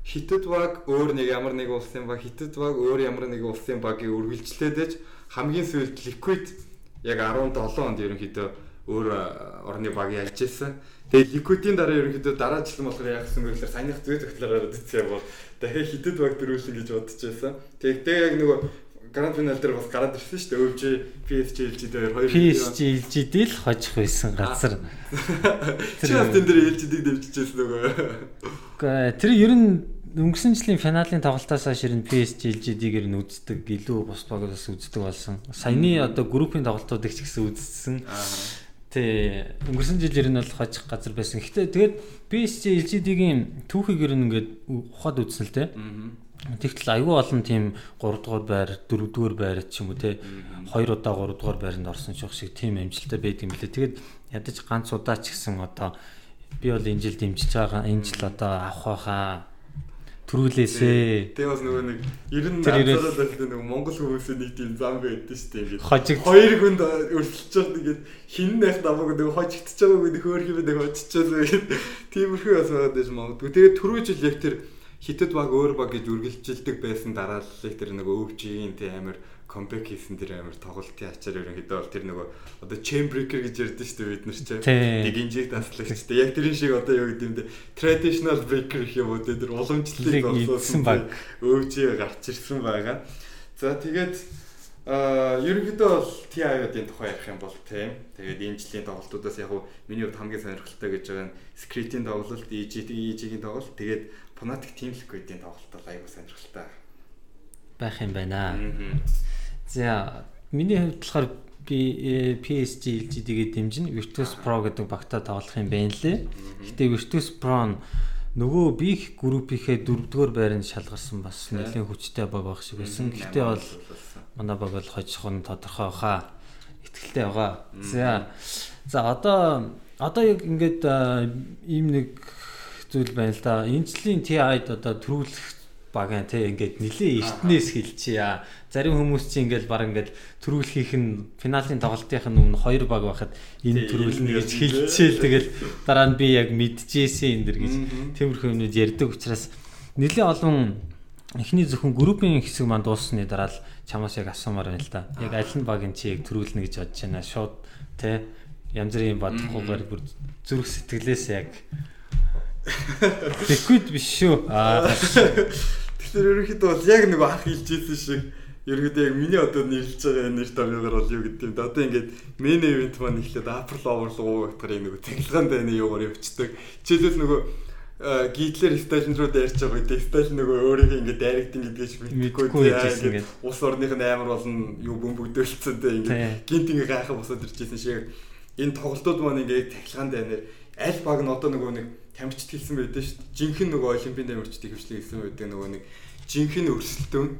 Хитэт баг өөр нэг ямар нэг улсын баг, Хитэт баг өөр ямар нэг улсын багийг үргэлжлээд хамгийн сүүлд Liquid яг 17 онд ерөнхийдөө өөр орны баг ялж ирсэн. Тэгээ Liquid-ийн дараа ерөнхийдөө дараачлан болохоор яах гэсэн бэ гэхээр саяных зүй зөвтлөөр гараад ирсэн бол дахиад хитэд баг дөрүүлэн гэж бодож байсан. Тэгээ яг нөгөө гранд финал дээр бас гараад ирсэн шүү дээ. өвж PSG LG дээр хоёр PSG LG дэл хожих байсан газар. Тэр тэн дээр LG-ийг дэмжижсэн нөгөө. Гэхдээ тэр ер нь өнгөрсөн жилийн финалийн тоглолтоос хойш нь PSG ер нь үздэг, илүү бус багаас үздэг болсон. Саяны одоо группийн тоглолтуудыг ч гэсэн үзсэн. Тэ өнгөрсөн жил ер нь бол хожих газар байсан. Гэхдээ тэгээд PSG LG-ийн түүхийг ер нь ингээд ухаад үзсэн л те. Тэгтэл айгүй олон тийм 3 дугаар байр, 4 дугаар байр ч юм уу те 2 удаа 3 дугаар байранд орсон ч шиг тийм амжилттай байдаг юм билээ. Тэгээд ядаж ганц удаа ч гэсэн одоо би бол энэ жил дэмжиж байгаа. Энэ жил одоо авах байхаа төрүүлээсээ. Тэгээ бас нөгөө нэг 90 наацаараа л нөгөө Монгол хүмүүсийн нэг тийм зам байдаг шүү дээ. Ингээд хожиг хоёр хүнд өрсөлдөж байгаа ингээд хин нэх намайг нөгөө хожигдчихж байгааг нэг юм нэг очичаасаа тиймэрхүү бас байгаа дэж магадгүй. Тэгээ түрүү жил яг тэр хитэд баг өөр баг гэж үргэлжилдэг байсан дарааллыг тэр нөгөө өвчийн тийм амар комбек хийсэн тэр амар тоглолтын ачаар ерөнхийдөө бол тэр нөгөө одоо chamber-breaker гэж ярьдэн шүү дээ бид нар чинь. Нэг инжект аслагчтай яг тэрэн шиг одоо юу гэдэг юм бэ traditional breaker гэх юм уу тэр уламжлалыг олсон баг. өвчөө гарч ирсэн байгаа. За тэгээд а ерөнхийдөө бол TI-ийн тухай ярих юм бол тийм. Тэгээд энэ жилийн тоглолтуудаас яг миний хувьд хамгийн сонирхолтой гэж байгаа нь Script-ийн тоглолт, EG-ийн тоглолт, тэгээд Fnatic Team Liquid-ийн тоглолт бол аягүй сонирхолтой. Байх юм байна. За миний хувьд болохоор би PSG LGD-гээ дэмжин Virtus Pro гэдэг багтаа тоглох юм байна лээ. Гэтэ Virtus Pro нөгөө бих группийнхээ дөрөвдүгээр байранд шалгарсан бас нэлээд хүчтэй баг байх шиг байсан. Гэтэ бол манай баг бол хожих нь тодорхой хаа ихтгэлтэй байгаа. За. За одоо одоо яг ингээд ийм нэг зүйл байна л да. Энэ жилийн TI-д одоо төрүүлэх багаан те ингээд нилээ эртнээс хэлчихье. Зарим хүмүүс чинь ингээд баг ингээд төрүүлхийнх нь финалийн тоглолтынх нь өмнө хоёр баг байхад энэ төрүүлнэ гэж хэлчихээл тэгэл дараа нь би яг мэдчихсэн энэ дэр гэж тиймэрхүү юмнууд ярьдаг учраас нилээ олон эхний зөвхөн группийн хэсэг манд дууссаны дараа л чамаас яг асуумаар байна л да. Яг аль нь багийн чи яг төрүүлнэ гэж бодож байна. Шууд те янз бүрийн бодохгүйгээр бүр зүрх сэтгэлээс яг Liquid биш шүү. Аа Тэгэхээр ерөнхийдөө бол яг нэг анх хэлж ирсэн шиг ерөнхийдөө яг миний одоо нэрлж байгаа нэр томьёогоор бол юу гэдэг юм да. Одоо ингээд мен ивент маань эхлээд April Overlock гэх нэг цэглэгаан дайны юугаар явцдаг. Жишээлбэл нөгөө гитлэр стайлн руу дайрч байгаа гэдэг стайл нөгөө өөрийнхөө ингээд дайректинг гэдгийг мэдгүй ингээд ус орных нь амар болон юу бөмбөгдөөлцсөн тэ ингээд гинт ингээд гайхаа босоод ирчихсэн шиг энэ тоглолтууд маань ингээд цэглэгаан дайнаар аль баг нь одоо нөгөө нэг тамирчд хэлсэн байдаг шүү дээ. Жинхэнэ нөгөө олимпийн тамирчдыг хвшлээ хэлсэн байдаг нөгөө нэг жинхэнэ өрсөлдөөн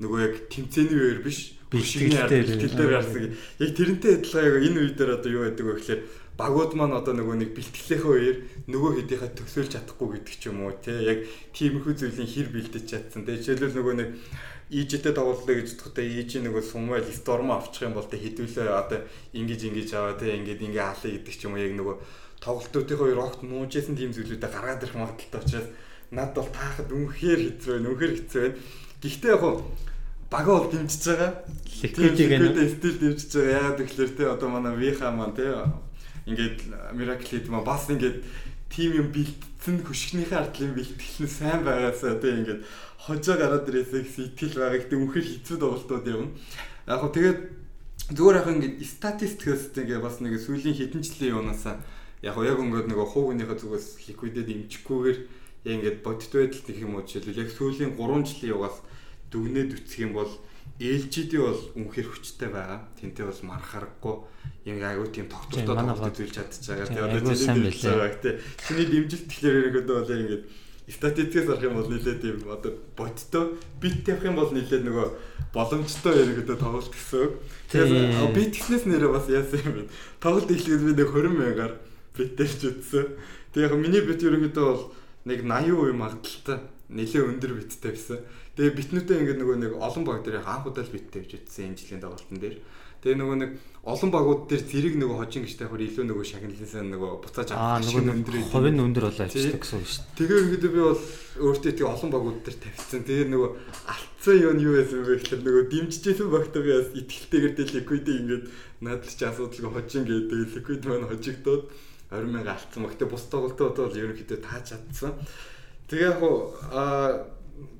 нөгөө яг тэмцээний үеэр биш бэлтгэлтэй дээр гарсан. Яг тэрнтэй адилхан яг энэ үе дээр одоо юу байдаг вэ гэхээр багууд маань одоо нөгөө нэг бэлтгэлийнхээ үеэр нөгөө хэдийнхээ төсөөлж чадахгүй гэдэг ч юм уу тий яг тиймэрхүү зүйлийн хэр бэлдэж чадсан. Тэгээ жишээлбэл нөгөө нэг ижитэй тоглолоо гэж бодохдоо ижи нөгөө сумвал сторм авчих юм бол тэ хэдүүлээ одоо ингэж ингэж аваа тэ ингэж ингэ хаалаа гэдэг ч юм уу яг нөгөө тоглолтуудынхоо хоёр огт нуужсэн тийм зүйлүүдэд гаргаад ирэх магадaltaй учраас над бол таахад үнэхээр хэцүү байна. Үнэхээр хэцүү байна. Гэхдээ яг бага бол дэмжиж байгаа. Ликвидийг стил дэмжиж байгаа. Яагаад гэвэл те одоо манай Виха маань те ингээд Miracle Head маань бас ингээд тим юм бэлтсэн хөшгнийхээ ардлын бэлтгэл нь сайн байгаасаа те ингээд хожоо гараад ирээсээ сэтгэл байгаа. Гэтэ үнэхээр хэцүү тоглолтууд юм. Яг хөө тэгээд зүгээр яг ингээд статистикээс ингээд бас нэг сүүлийн хэдэн жилийн юунаасаа яг яг өнгөд нөгөө хуугийнхаа зүгээс ликвидэд имжихгүйгээр яг ингээд бодит байдалд гэх юм уу жишээлбэл яг сүүлийн 3 жилийн югаас дүгнээд үтсэх юм бол LGD бол үнэхээр хүчтэй байгаа. Тэнтэй бол марх харахгүй. Яг айгүй тийм тогтвортой тоглолт үзүүлж чадчихагаа. Тэгээ одоо чинь дэмжиж байгаа. Тэ чиний дэмжилт тэгэхээр ерөөдөө бол ингээд статистикээс арах юм бол нэлээд тийм одоо бодтой бит тавих юм бол нэлээд нөгөө боломжтой ерөнхийдөө тоглолт гэсэн үг. Тэгэхээр бит гэснээс нэрээ бас яасан юм бэ? Тоглолт эхлээд би нэг 20 мянгаар бит тавьж үтсэн. Тэгээ яг миний бит ерөнхийдөө бол нэг 80% магадaltaй нэлээд өндөр биттэй байсан. Тэгээ битнүүдээ ингээд нөгөө нэг олон баг дээр анх удаа л бит тавьж үтсэн энэ жилийн тоглолтын дээр. Тэгээ нөгөө нэг олон багууд дээр зэрэг нөгөө хожин гэж тавихаар илүү нөгөө шагналынсаа нөгөө буцааж авах шиг өндөр хувийн өндөр болоо авчдаг гэсэн үг шүү дээ. Тэгээ ихэд би бол өөртөө тэгээ олон багууд дээр тавьчихсан. Тэгээ нөгөө алдсан нь юу байсан бэ гэхээр нөгөө дэмжижсэн багтаа би бас итгэлтэйгээр дээ ликвидийг ингээд надад ч асуудалгүй хожин гэдэг ликвид маань хожигдоод 20 мянга алдсан. Гэхдээ бус тоглолтууд бол ерөнхийдөө тааж чадсан. Тэгээ яг аа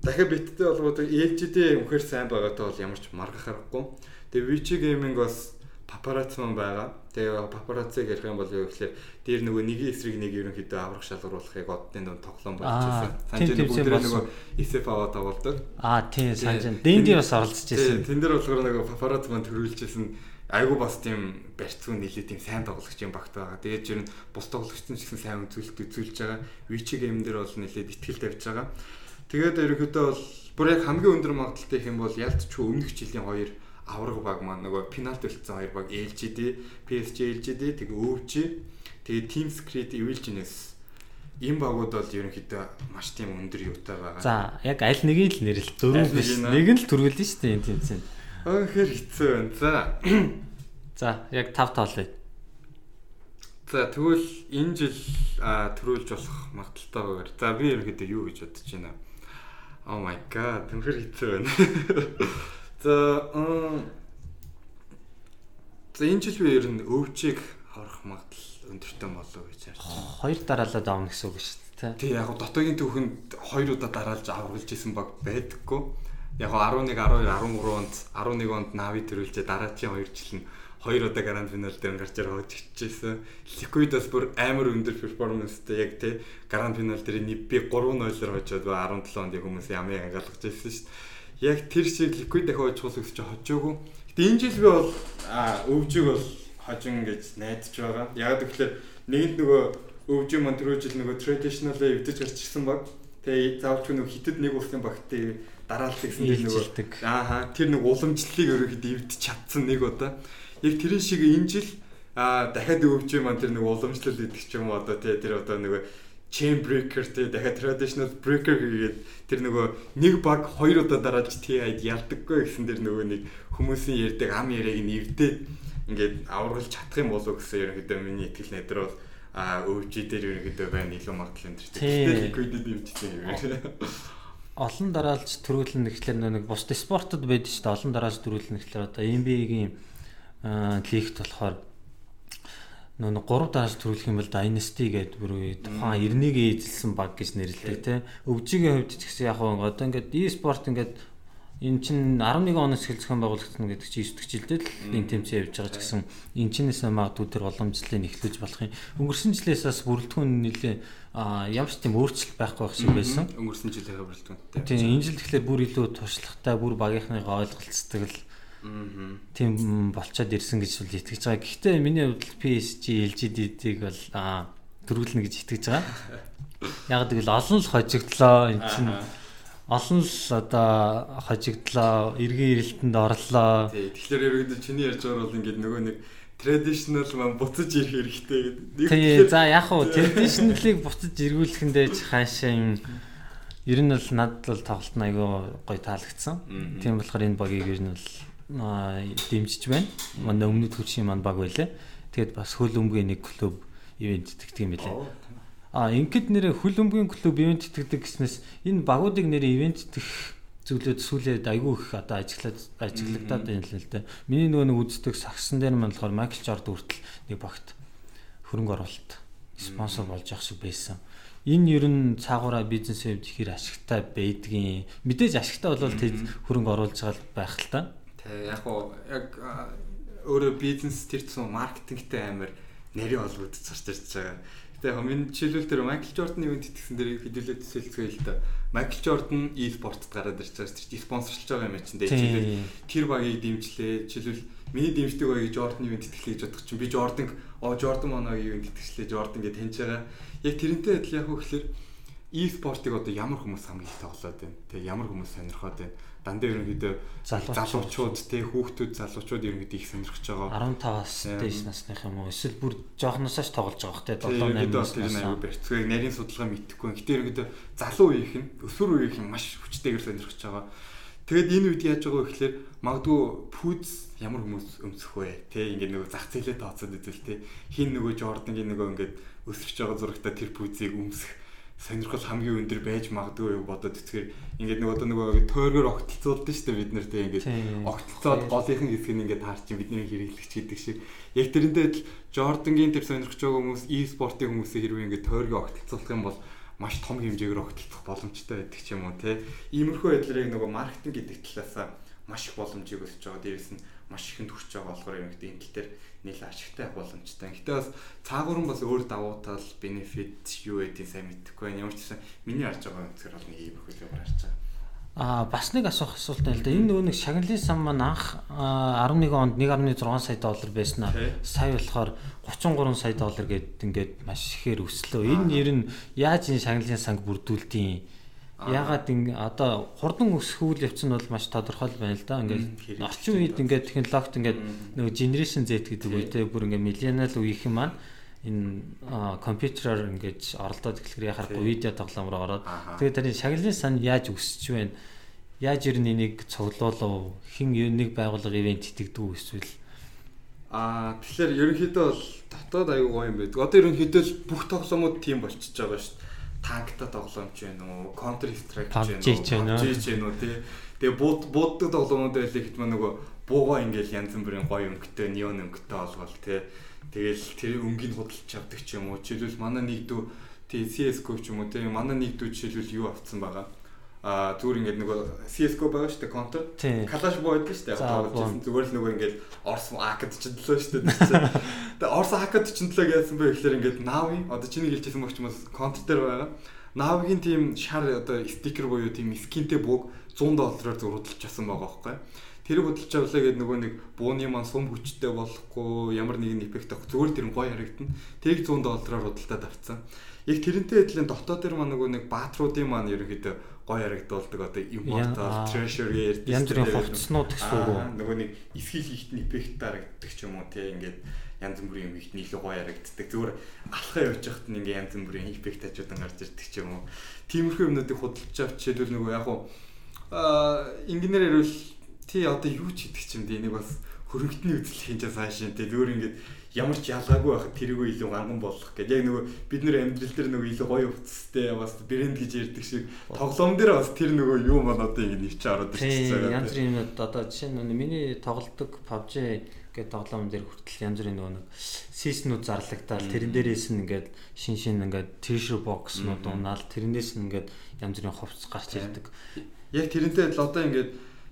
дахиад биттэй болгоод LGD үнэхээр сайн байгаатай бол ямар ч маргах аргагүй. Тэгээ Vici Gaming бас папарац маань байгаа. Тэгээ папарацыг ярих юм бол юу гэхээр дээр нөгөө нэг эсрэг нэг ерөнхийдөө аврах шалгаруулахыг одны донд тоглоом болчихсон. Санжин бүгд нөгөө SF аваад тоглодог. Аа тийм санжин. Дэнди бас оролцож байсан. Тэн дээр болохоор нөгөө папарац маань төрүүлжсэн айгу бас тийм барьцгүй нэлээ тийм сайн тоглогч юм багт байгаа. Тэгээд жир нь бус тоглогчдын ч гэсэн сайн үзүүлэлт үзүүлж байгаа. Vici game дээр бол нэлээд ихтгэл тавьж байгаа. Тэгээд ерөнхийдөө бол бүр яг хамгийн өндөр магадaltaй юм бол ялцч өмнөх жилийн хоёр авраг баг маань нөгөө пенальти үлдсэн хоёр баг LGD, PSG LGD тэгээ өвч тэгээ Team Secret Evilgeness ийм багууд бол ерөнхийдөө маш тийм өндөр юутай байгаа. За яг аль нэгийг л нэрэл дөрөв биш. Нэг нь л төрүүлнэ шүү дээ энэ тэмцээнд. Өнөхөр хэцүү байна. За. За яг тав тоолъё. За тэгвэл энэ жил төрүүлж болох магадaltaй багаар. За би ерөнхийдөө юу гэж бодож байна. Oh my god, өнөхөр хэцүү байна. За За энэ жил би ер нь өвчийг харах магадлал өндөртэй болов гэж харж. Хоёр дараалал авна гэсэн үг шүү дээ. Тий яг дотоогийн түүхэнд хоёр удаа дараалж авралж исэн баг байдаггүй. Яг 11 12 13 онд 11 онд Нави төрүүлжээ дараачийн хоёр жил нь хоёр удаа гранд финал дээр гарч ирээд хожигдчихсэн. Liquid-аас бүр амар өндөр перформанстай яг тий гранд финал дээр би 3-0-оор хожоод 17 онд хүмүүс ямыг ангаалгаж ирсэн шүү дээ яг тэр шиг ликвид дахиад хожих гэж хожоогүй. Гэтэ энэ жил би бол өвжиг бол хожин гэж найдаж байгаа. Яг тэгэхээр нэгэнт нөгөө өвжиг маань түрүү жил нөгөө traditional эвдэж гарч ирсэн баг. Тэгээ заавч нөгөө хитэд нэг улсын багтыг дараалал гэсэн дээр нөгөө ааха тэр нэг уламжлалыг ерөөхдөө эвдэж чадсан нэг удаа. Яг тэрэн шиг энэ жил а дахиад өвжиг маань тэр нэг уламжлал гэдэг ч юм одоо тэр одоо нөгөө chain breaker те дахиад traditional breaker гэгээд тэр нөгөө нэг баг хоёр удаа дараалж TI-д ялдаггүй гэсэн тэр нөгөө нэг хүмүүсийн ярьдаг ам яриаг нэвдээд ингээд аврагч чадах юм болов гэсэн ерөнхийдөө миний итгэл найдар бол а өвжи дээр ерөнхийдөө байна илүү магадлал энэ төр. Тэгтээ liquid-д өвжтэй юм. Олон дараалж төрүүлэн гэхлээр нэг бус спортод байдаг шүү дээ. Олон дараалж төрүүлэн гэхлээр одоо NBA-гийн лигт болохоор нөө 3 дараас төрүүлэх юм бол Dynasty гэдэг бүр тухайн 91-ийг эзэлсэн баг гэж нэрлэдэг тий. Өвжигийн хувьд ч гэсэн яг одоо ингээд e-sport ингээд эн чин 11 оноос эхэл зохион байгуулагдсан гэдэг чинь 9 дэх жилдээ л энэ тэмцээн явж байгаа ч гэсэн эн чинээс магадгүй тэр боломжлолыг эхлүүлж болох юм. Өнгөрсөн жилээс бас бүрэлдэхүүн нэлээ ямар ч тийм өөрчлөлт байхгүй байх шиг байсан. Өнгөрсөн жилийнхээ бүрэлдэхүүнтэй. Тийм энэ жил тэгэхээр бүр илүү туршлагатай, бүр багийнхныгаа ойлголцдог л тийм болцоод ирсэн гэж бол итгэж байгаа. Гэхдээ миний хувьд PSG LGD-ийг бол төрүүлнэ гэж итгэж байгаа. Яг гэвэл олон л хожигдлоо эн чинь олон л одоо хожигдлоо эргэн ирэлтэнд орлоо. Тэгэхээр ерөөдөө чиний ярьж байгаа бол ингээд нөгөө нэг traditional маань буцаж ирэх хэрэгтэй гэдэг. Тий. За яг уу traditional-ыг буцаж эргүүлэхэндээ ч хаашаа юм ер нь бол надад бол тоглолт нь айгүй гоё таалагдсан. Тийм болохоор энэ багийг ер нь бол дэмжиж байна. Манай өмнөд хөлшийн маань баг байлаа. Тэгээд бас хөл өмгийн нэг клуб ивент итгэдэг юм билээ. А ингээд нэр хөл өмгийн клуб ивент итгэдэг гэснээс энэ багуудыг нэр ивент итгэх зүйлүүд сүүлээд айгүй их одоо ажиглаад ажиглагдаад байна л л дээ. Миний нөгөө нэг үздэг сагсан дээр маань болохоор Майкл Жордан хүртэл нэг багт хөрөнгө оруулалт спонсор болж явах шиг байсан. Энэ ер нь цаагаараа бизнес хэвд ихэр ашигтай байдгийн мэдээж ашигтай болвол тэд хөрөнгө оруулж байгаа байх л та. Тэ яг уу яг өөрөө бизнес тэр тусам маркетингтэй амар нарийн олбод зарч ирж байгаа. Яг миний жишээлбэл тэр Майкл Жордан ивент итгэсэн дээр хэдүүлээ төсөөлцгөө л да. Майкл Жордан e-спортод гараад ирж байгаа шүү дээ. Спонсорлж байгаа юм чинь дээ. Тэр багийг дэмжлээ. Жишээлбэл миний дэмждэг багийг Жордан ивент итгэлээ гэж бодох чинь би Жордан оо Жордан моногийн ивент итгэлээ Жордан гэж таньж байгаа. Яг тэрнтэй адил яг хөө гэхэлэр e-спортыг одоо ямар хүмүүс хамгийн их тоглоод байна. Тэгээ ямар хүмүүс сонирхоод байна. Дандаа ерөнхийдөө залуучууд тий хүүхдүүд залуучууд ерөнхийдөө их сонирхож байгаа. 15-аас дээш насных юм уу? Эсвэл бүр жоохносоос тоглож байгаа хэ 7 8 нас. Аюу барьцгааг нарийн судалгаа мэдхгүй. Гэтэ ерөнхийдөө залуу үеийнх нь өсвөр үеийнх нь маш хүчтэйгээр сонирхож байгаа. Тэгэд энэ үед яаж байгаа вэ гэхээр магадгүй пүүз ямар хүмүүс өмсөх вэ? Тэ ингээд нөгөө зах зээлээ тооцоод үзвэл тэ хин нөгөө Жордангийн нөгөө ингээд өсөж байгаа зурагтаа тэр пүүзийг өмсөх сонирхол хамгийн өндөр байж магадгүй юу бодоод тэгэхээр ингээд нэг одоо нөгөө тойргоор огтлцуулдаг шүү дээ бид нар тийм ингээд огтлцоод голынхан хэсэг нь ингээд таарч бидний хэрэглэгч гэдэг шиг. Яг тэрэндээ л Жордангийн тэр сонирхож байгаа хүмүүс e-спортын хүмүүсээ хэрвээ ингээд тойргоо огтлцуулах юм бол маш том хэмжээгээр огтлцох боломжтой байдаг ч юм уу тийм иймэрхүү байдлаар нөгөө маркетинг гэдэг талаас маш их боломжийг өсөж байгаа дээрээс нь маш ихэнд хүрч байгаа болохоор юм гэдэг энэ тал дээр нэлээд ашигтай боломжтой. Гэтэ бас цаагуурн бас өөр давуу тал, бенефит юу гэдгийг сайн мэдэхгүй байна. Ямар ч гэсэн миний харж байгаа үнэхээр бол нэг юм хөлөө харж байгаа. Аа бас нэг асуух асуулт байна л да. Энэ нөгөө нэг шагналын сан маань анх 11 онд 1.6 сая доллар байснаа сая болохоор 33 сая доллар гээд ингээд маш ихээр өслөө. Энэ ер нь яаж энэ шагналын санг бүрдүүлтийн Ягаад ингэ одоо хурдан өсөх үйл явц нь бол маш тодорхой байна л да. Ингээд орчин үед ингээд технологид ингээд нөгөө generation Z гэдэг үедээ бүр ингээд millennial үеийнхэн маань энэ компьютераар ингээд оролдоод эхлэхээр яхахгүй видео тоглоомроо ороод. Тэгээд тэрийн шагналын сан яаж өсөж байна? Яаж ер нь энийг цуглуулав? Хин нэг байгууллага ивент итгэдэг эсвэл? Аа тэгэхээр ерөнхийдөө бол дотоод аюу гоё юм байдаг. Одоо ерөнхийдөө бүх тоглоомууд тийм болчихж байгаа шүү дээ танктай тоглоомч байна уу, Counter Strike ч байна уу, PUBG байна уу тий. Тэгээ бууд бууддаг тоглоомууд байлиг хэд маа нөгөө буугаа ингээл янз бүрийн гоё өнгөтэй, неон өнгөтэй олгол тий. Тэгэл тэр өнгийг худалдаж авдаг ч юм уу. Жишээлбэл манай нэг дүү тий CS:GO ч юм уу тий. Манай нэг дүү жишээлбэл юу авцсан байгаа а зүгээр ингээд нөгөө CS:GO байгаа шүү дээ counter. Clash Royale гэдэг шүү дээ. Тоглож зүгээр л нөгөө ингээд Орс AK-д чиндлөө шүү дээ. Тэгээ Орс AK-д чиндлөө гэсэн бэ гэхэлэр ингээд Navi одоо чиний хэлжсэн багч юмс counter дээр байгаа. Navi-гийн тийм шар одоо стикер буюу тийм скинтэй бүг 100 доллараар зөв худалдаж авсан байгаа байхгүй. Тэр худалдаж авлаа гэдэг нөгөө нэг бууны маань сум хүчтэй болохгүй ямар нэгэн эффект авах зүгээр тэр гоё харагдана. Тэрийг 100 доллараар худалдаад авцсан. Яг тэрнтэй адилхан дотоод дээр маань нөгөө нэг баатруудын маань ерөнхийдөө гоё харагдуулдаг. Одоо immortal treasure ярьдаг янз бүрийн хувцснууд гэсэн үг нөгөө нэг эсхил хийхтний эффект харагддаг ч юм уу тий ингээд янз бүрийн юм ихт нийлээ гоё харагддаг. Зүгээр алхаа явж байхад нь ингээд янз бүрийн эффект хажуудан гарч ирдэг ч юм уу. Тиймэрхүү юмнуудыг худалдаж авч жишээлбэл нөгөө яг уу а инженеэр ярил тий одоо юу ч хийдэг ч юм дээ нэг бас хөрөнгөний үзэл хийж цаашаа тий зүгээр ингээд ямар ч ялгаагүй байхад тэрийгөө илүү ганган болох гэдэг. Яг нөгөө бид нэр амьдрал дээр нөгөө илүү гоё хувцастай бас брэнд гэж ярьдаг шиг тоглоом дээр бас тэр нөгөө юу маань одоо ингэ нэвч ороод ирчихсэн байгаа. Янз бүрийн юмуд одоо жишээ нь миний тоглодог PUBG гэдэг тоглоом дээр хүртэл янз бүрийн нөгөө нэг сиснүүд зарлагдаад тэрэн дээрээс нь ингээд шин шин ингээд treasure box-нууд унаал тэрнээс нь ингээд янз бүрийн хувцас гарч ирдэг. Яг тэрнтэй л одоо ингээд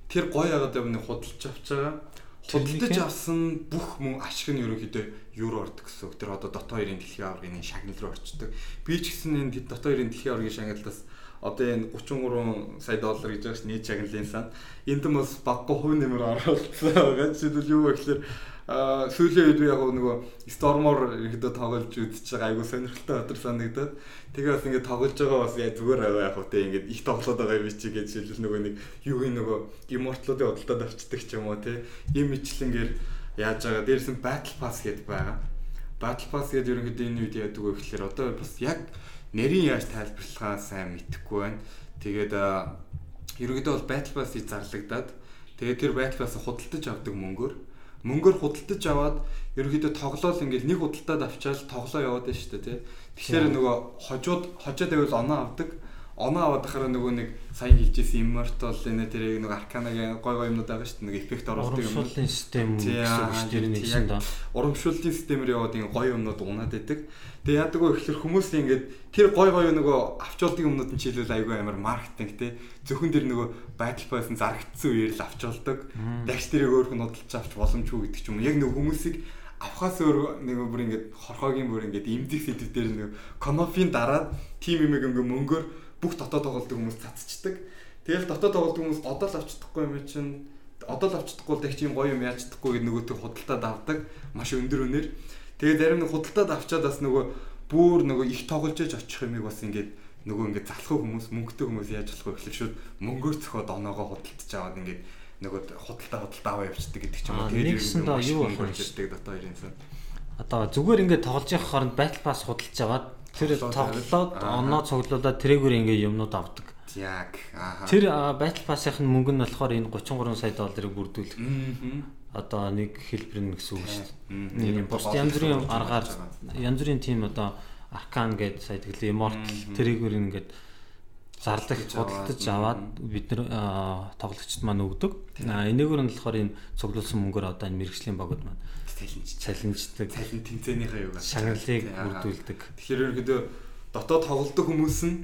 тэр гоё ягаад юм худалж авч байгаа худалдаж авсан бүх мөн ашиг нь ерөнхийдөө юур ордог гэсэн үг. Тэр одоо дотоо хоёрын дэлхийн аваргын шагнал руу орчдөг. Би ч гэсэн энэ дотоо хоёрын дэлхийн аваргын шагналаас одоо энэ 33 сая доллар гэж байгаа ш нийт шагналын сан. Энд нь бас баггүй хувь нэмэр оруулсан байгаа. Жишээлбэл юу гэхээр сүүлийн үед яг нөгөө Storm-оор ихэд тоглож үзэж байгаа айгу сонирхолтой өдөр санагдаад тэгээ бас ингээд тоглож байгаа бас яа зүгээр байгаа яг хөтэ ингээд их тоглоод байгаа юм чи гэж шилжил нөгөө нэг юу юм нөгөө Immortal-уудын худалдаад авчдаг ч юм уу те им ичлэнгээр яаж байгаа дээрс нь Battle Pass гэдэг байгаа Battle Pass гэдэг ерөнхийдөө энэ үед яадаг вэ гэхээр одоо бас яг нэрийн яаж тайлбарлахаа сайн мэдэхгүй байна. Тэгээд ерөнхийдөө бол Battle Pass-ийг зарлагдаад тэгээд тэр Battle Pass худалдаж авдаг мөнгөөр. Мөнгөөр худалдаж аваад ерөнхийдөө тоглоол ингээл нэг худалдаад авчаал тоглоо яваад байна шүү дээ тий. Тэгэхээр нөгөө хожууд хожоод байвал оноо авдаг оноо аваад байхаар нөгөө нэг сайн хэлжсэн immortal энэ тэрийг нэг арканагийн гой гой юмнууд байгаа шүү дээ нэг эффект оруулдаг юм. Урамшууллын систем гэсэн чинь нэгсэн доо. Урамшууллын системээр яваад ингэ гой юмнууд унаад байдаг. Тэгээ яадаг вэ гэхээр хүмүүс ингэж тэр гой гой нөгөө авчуулдаг юмнууд нь чийлэл айгүй амар маркетинг те зөвхөн тэр нөгөө battle pass-ын зарагдсан үеэр л авчуулдаг. Дагч тэрийг өөрхөн худалдаж авч боломжгүй гэдэг ч юм. Яг нөгөө хүмүүсийг авахаас өөр нэг бүр ингээд хорхоогийн бүр ингээд имдэг сэдв дээр нэг конофийн дараад тим юм ингээ мөнгөөр бүх дотоод тоглолтын хүмүүс цацчихдаг. Тэгэл дотоод тоглолтын хүмүүс одоо л авчдахгүй юм чинь одоо л авчдахгүй л их юм гоё юм яаж чадахгүй гэдэг нөгөөтэй худалдаад авдаг маш өндөр өнөр. Тэгээ зарим нэг худалдаад авчаад бас нөгөө бүр нөгөө их тоглож иж очих юмыг бас ингээд нөгөө ингээд залхуу хүмүүс мөнгөтэй хүмүүс яаж болох вэ гэхэлэр шууд мөнгөөр цохоод оноогоо худалдаж аваад ингээд нөгөө худалдаа худалдаа аваа явчихдаг гэдэг ч юм уу. Нэгсэн доо юу болох вэ? дотоо хоёрын сан. Одоо зүгээр ингээд тоглож явах хооронд battle pass худалдаж аваад тэр тоглоод оноо цуглуулад тэрээгээр ингээд юмнууд авдаг. Яг. Тэр battle pass-ын мөнгө нь болохоор энэ 33 сая долларыг бүрдүүлэх. Одоо нэг хэлбэр нь гэсэн үг шүү дээ. Бус янз бүрийн аргаар янз бүрийн тим одоо аркан гэдэг сая тэглээ immortal тэрийгээр ингээд зарлах худалдаж аваад бид нар тоглогчд маань өгдөг. Энэгээр нь болохоор энэ цуглуулсан мөнгөөр одоо энэ мэрэгжлийн багууд маань цалинждаг. Цалин тэмцээнийхээ юугаар шагналыг бүрдүүлдэг. Тэгэхээр ерөнхийдөө дотоод тоглодог хүмүүс нь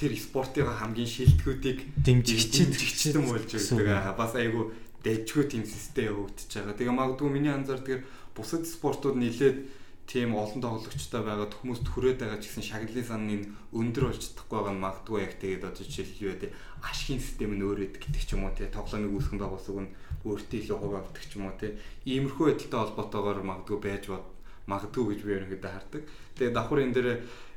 тэр спортын хамгийн шилдэгүүдийг дэмжигчд болж байгаа. Бас айгу дэжгүй тийм систем явагдаж байгаа. Тэгээ магадгүй миний анзаар тэгэхээр бусад спортууд нийлээд тийм олон тоглогчтой байгаад хүмүүс түрээд байгаа ч гэсэн шагналын сан нь өндөр болж чадахгүй байгаа нь магадгүй яг тэгээд одоо жишээл юу вэ ашигын систем нь өөр өгдөг гэдэг ч юм уу тий тоглоомыг үүсгэн байгуулсаг нь өөртөө илүү хувь авдаг ч юм уу тий иймэрхүү байдалтай холбоотойгоор магадгүй байж бод магадгүй гэж би ерөнхийдөө хардаг. Тэгээд давхар энэ дээр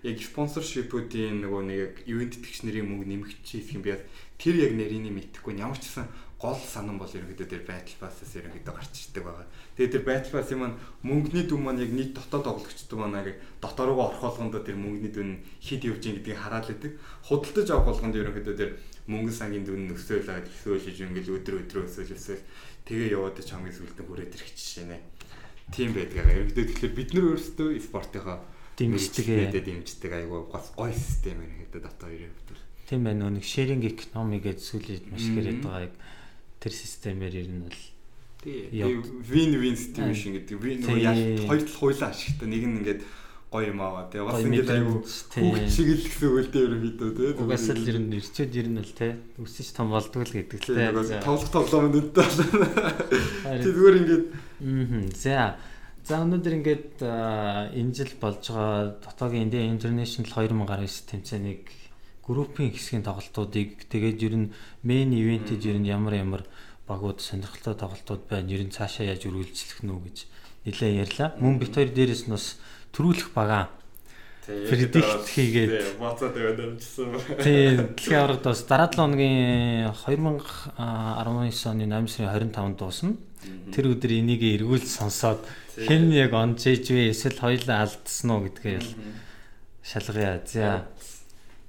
яг спонсоршипүүдийн нөгөө нэг ивент итгэгчнэрийн мөнгө нэмэгч хийх юм би тэр яг нэрийг мэдэхгүй ямар ч гэсэн гол санам бол ерөнхийдөө тэр battle pass-аас ерөнхийдөө гарч ирдэг байгаа. Тэгээд тэр battle pass-ын маань мөнгөний дүн маань яг нийт дотоод тоглогчдод маань яг дотор руугаа орох болгондоо тэр мөнгөний дүн хэд явж ийн гэдгийг хараад лээдэг. Худалдаж авах болгонд ерөнхийдөө тэр мөнгөн сангийн дүн өсөөлээд өсөөлж ингээл өдрө өдрөө өсөөл өсөөл тэгээ яваад ч хамгийн сүлдэн хүрээд ирэх жишээ нэ. Тийм байдаг. Ерөнхийдөө тэгэхээр бид нар өөрсдөө спортынхаа дэмждэг дэмждэг айгуу гол гой систем ерөнхийдөө дотоо ирээ хэвдэр. Тийм байна нэг sharing economy гэж сүлээд маш хэрэгэд байгаа яг тэр системээр ер нь бол win win situation гэдэг. Win хоёр тал хуйлаа ашигтай. Нэг нь ингээд гоё юм аваа. Тэгээ бас ингээд айгу хүүхд шиг л гэсэн үг л дээ ерөнхийдөө тий. Угаасаа л ер нь ирчүүд ер нь л тий. Өсөж том болдгоо л гэдэг л тий. Тоглох тоглоомд өдөө. Тэг зүгээр ингээд аа. За. За өнөөдөр ингээд энэ жил болж байгаа дотоогийн Индия International 2019 тэмцээнийг группийн хэсгийн тоглолтуудыг тэгээд ер нь мейн ивентэд ер нь ямар ямар багууд сонирхолтой тоглолтууд байна ер нь цаашаа яаж үргэлжлэх нь үү гэж нэлээ ярьлаа. Мөн бит хоёр дээрээс нь бас төрүүлэх бага предикт хийгээд боцоод яваад амжсан. Тийм дэлхийн аврагд бас дараа 7 хоногийн 2019 оны 8 сарын 25-нд дуусна. Тэр өдөр энийг эргүүл сонсоод хэн яг онжээж вэ эсвэл хоёлаа алдсан уу гэдгээ шалгая. За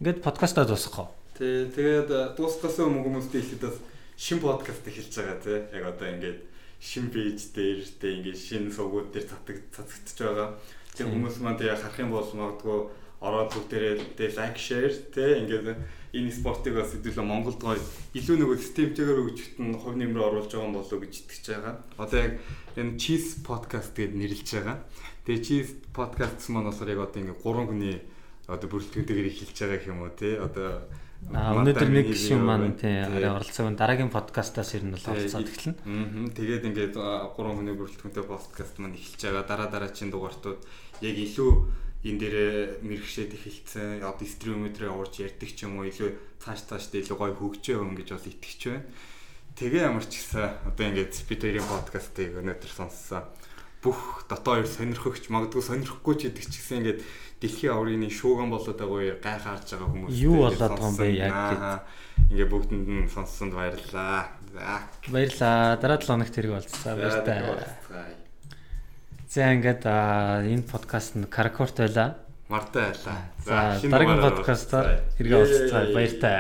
Ингээд подкастаа дуусгах. Тий, тэгээд дуусгахаас өмнө хүмүүстээ хэлэхэд шин подкаст эхэлж байгаа тий. Яг одоо ингээд шин пэйж дээр тий ингээд шин сувгууд дээр цацаг цацагдчихж байгаа. Тэр хүмүүс маань тэгээ харах юм бол магадгүй ороод бүгдээрээ тий лайк шеэр тий ингээд энэ спортыг бас хэдүүлээ Монголд гоё илүү нөгөө системтэйгээр өгчөд нь хувь нэмрээ оруулж байгаа болов уу гэж итгэж байгаа. Одоо яг энэ Cheese podcast гэдээ нэрлэж байгаа. Тэгээ Cheese podcast маань болохоор яг одоо ингээд 3 хүний одоо бүрэлдэхүүнтэйгээр эхэлж байгаа юм уу тий одоо А өнөөдөр нэг гişүн маань тий арай оролцоог дараагийн подкастаас ер нь бол оролцоод эхэлнэ. Аа тэгээд ингээд 3 хүний бүрэлдэхүүнтэй подкаст маань эхэлж байгаа дараа дараачийн дугаартууд яг илүү энэ дээр мэрэгшээд эхэлсэн одоо стримэдрээ уурж ярьдаг ч юм уу илүү цааш цаашдаа илүү гоё хөгжөө өн гэж бол итгэж байна. Тэгээ ямар ч гэсэн одоо ингээд бид хоёрын подкастыг өнөөдөр сонссон бүх дотоо хоёр сонирхогч магадгүй сонирхгүй ч гэдэг ч гэсэн ингээд дэлхийн аврагын шууган болоод байгаа гайхаарж байгаа хүмүүс юу болоод байгаа юм бэ яг гэдэг. Ингээ бүгдэнд нь сонссонд баярлалаа. За. Баярлалаа. Дараа 7 хоногт хэрэг болцсон. Баярлалаа. За ингээд энэ подкаст нь Каракорт байлаа. Мартай байлаа. За дараагийн подкастаар хэрэг болцсон. Баяртай.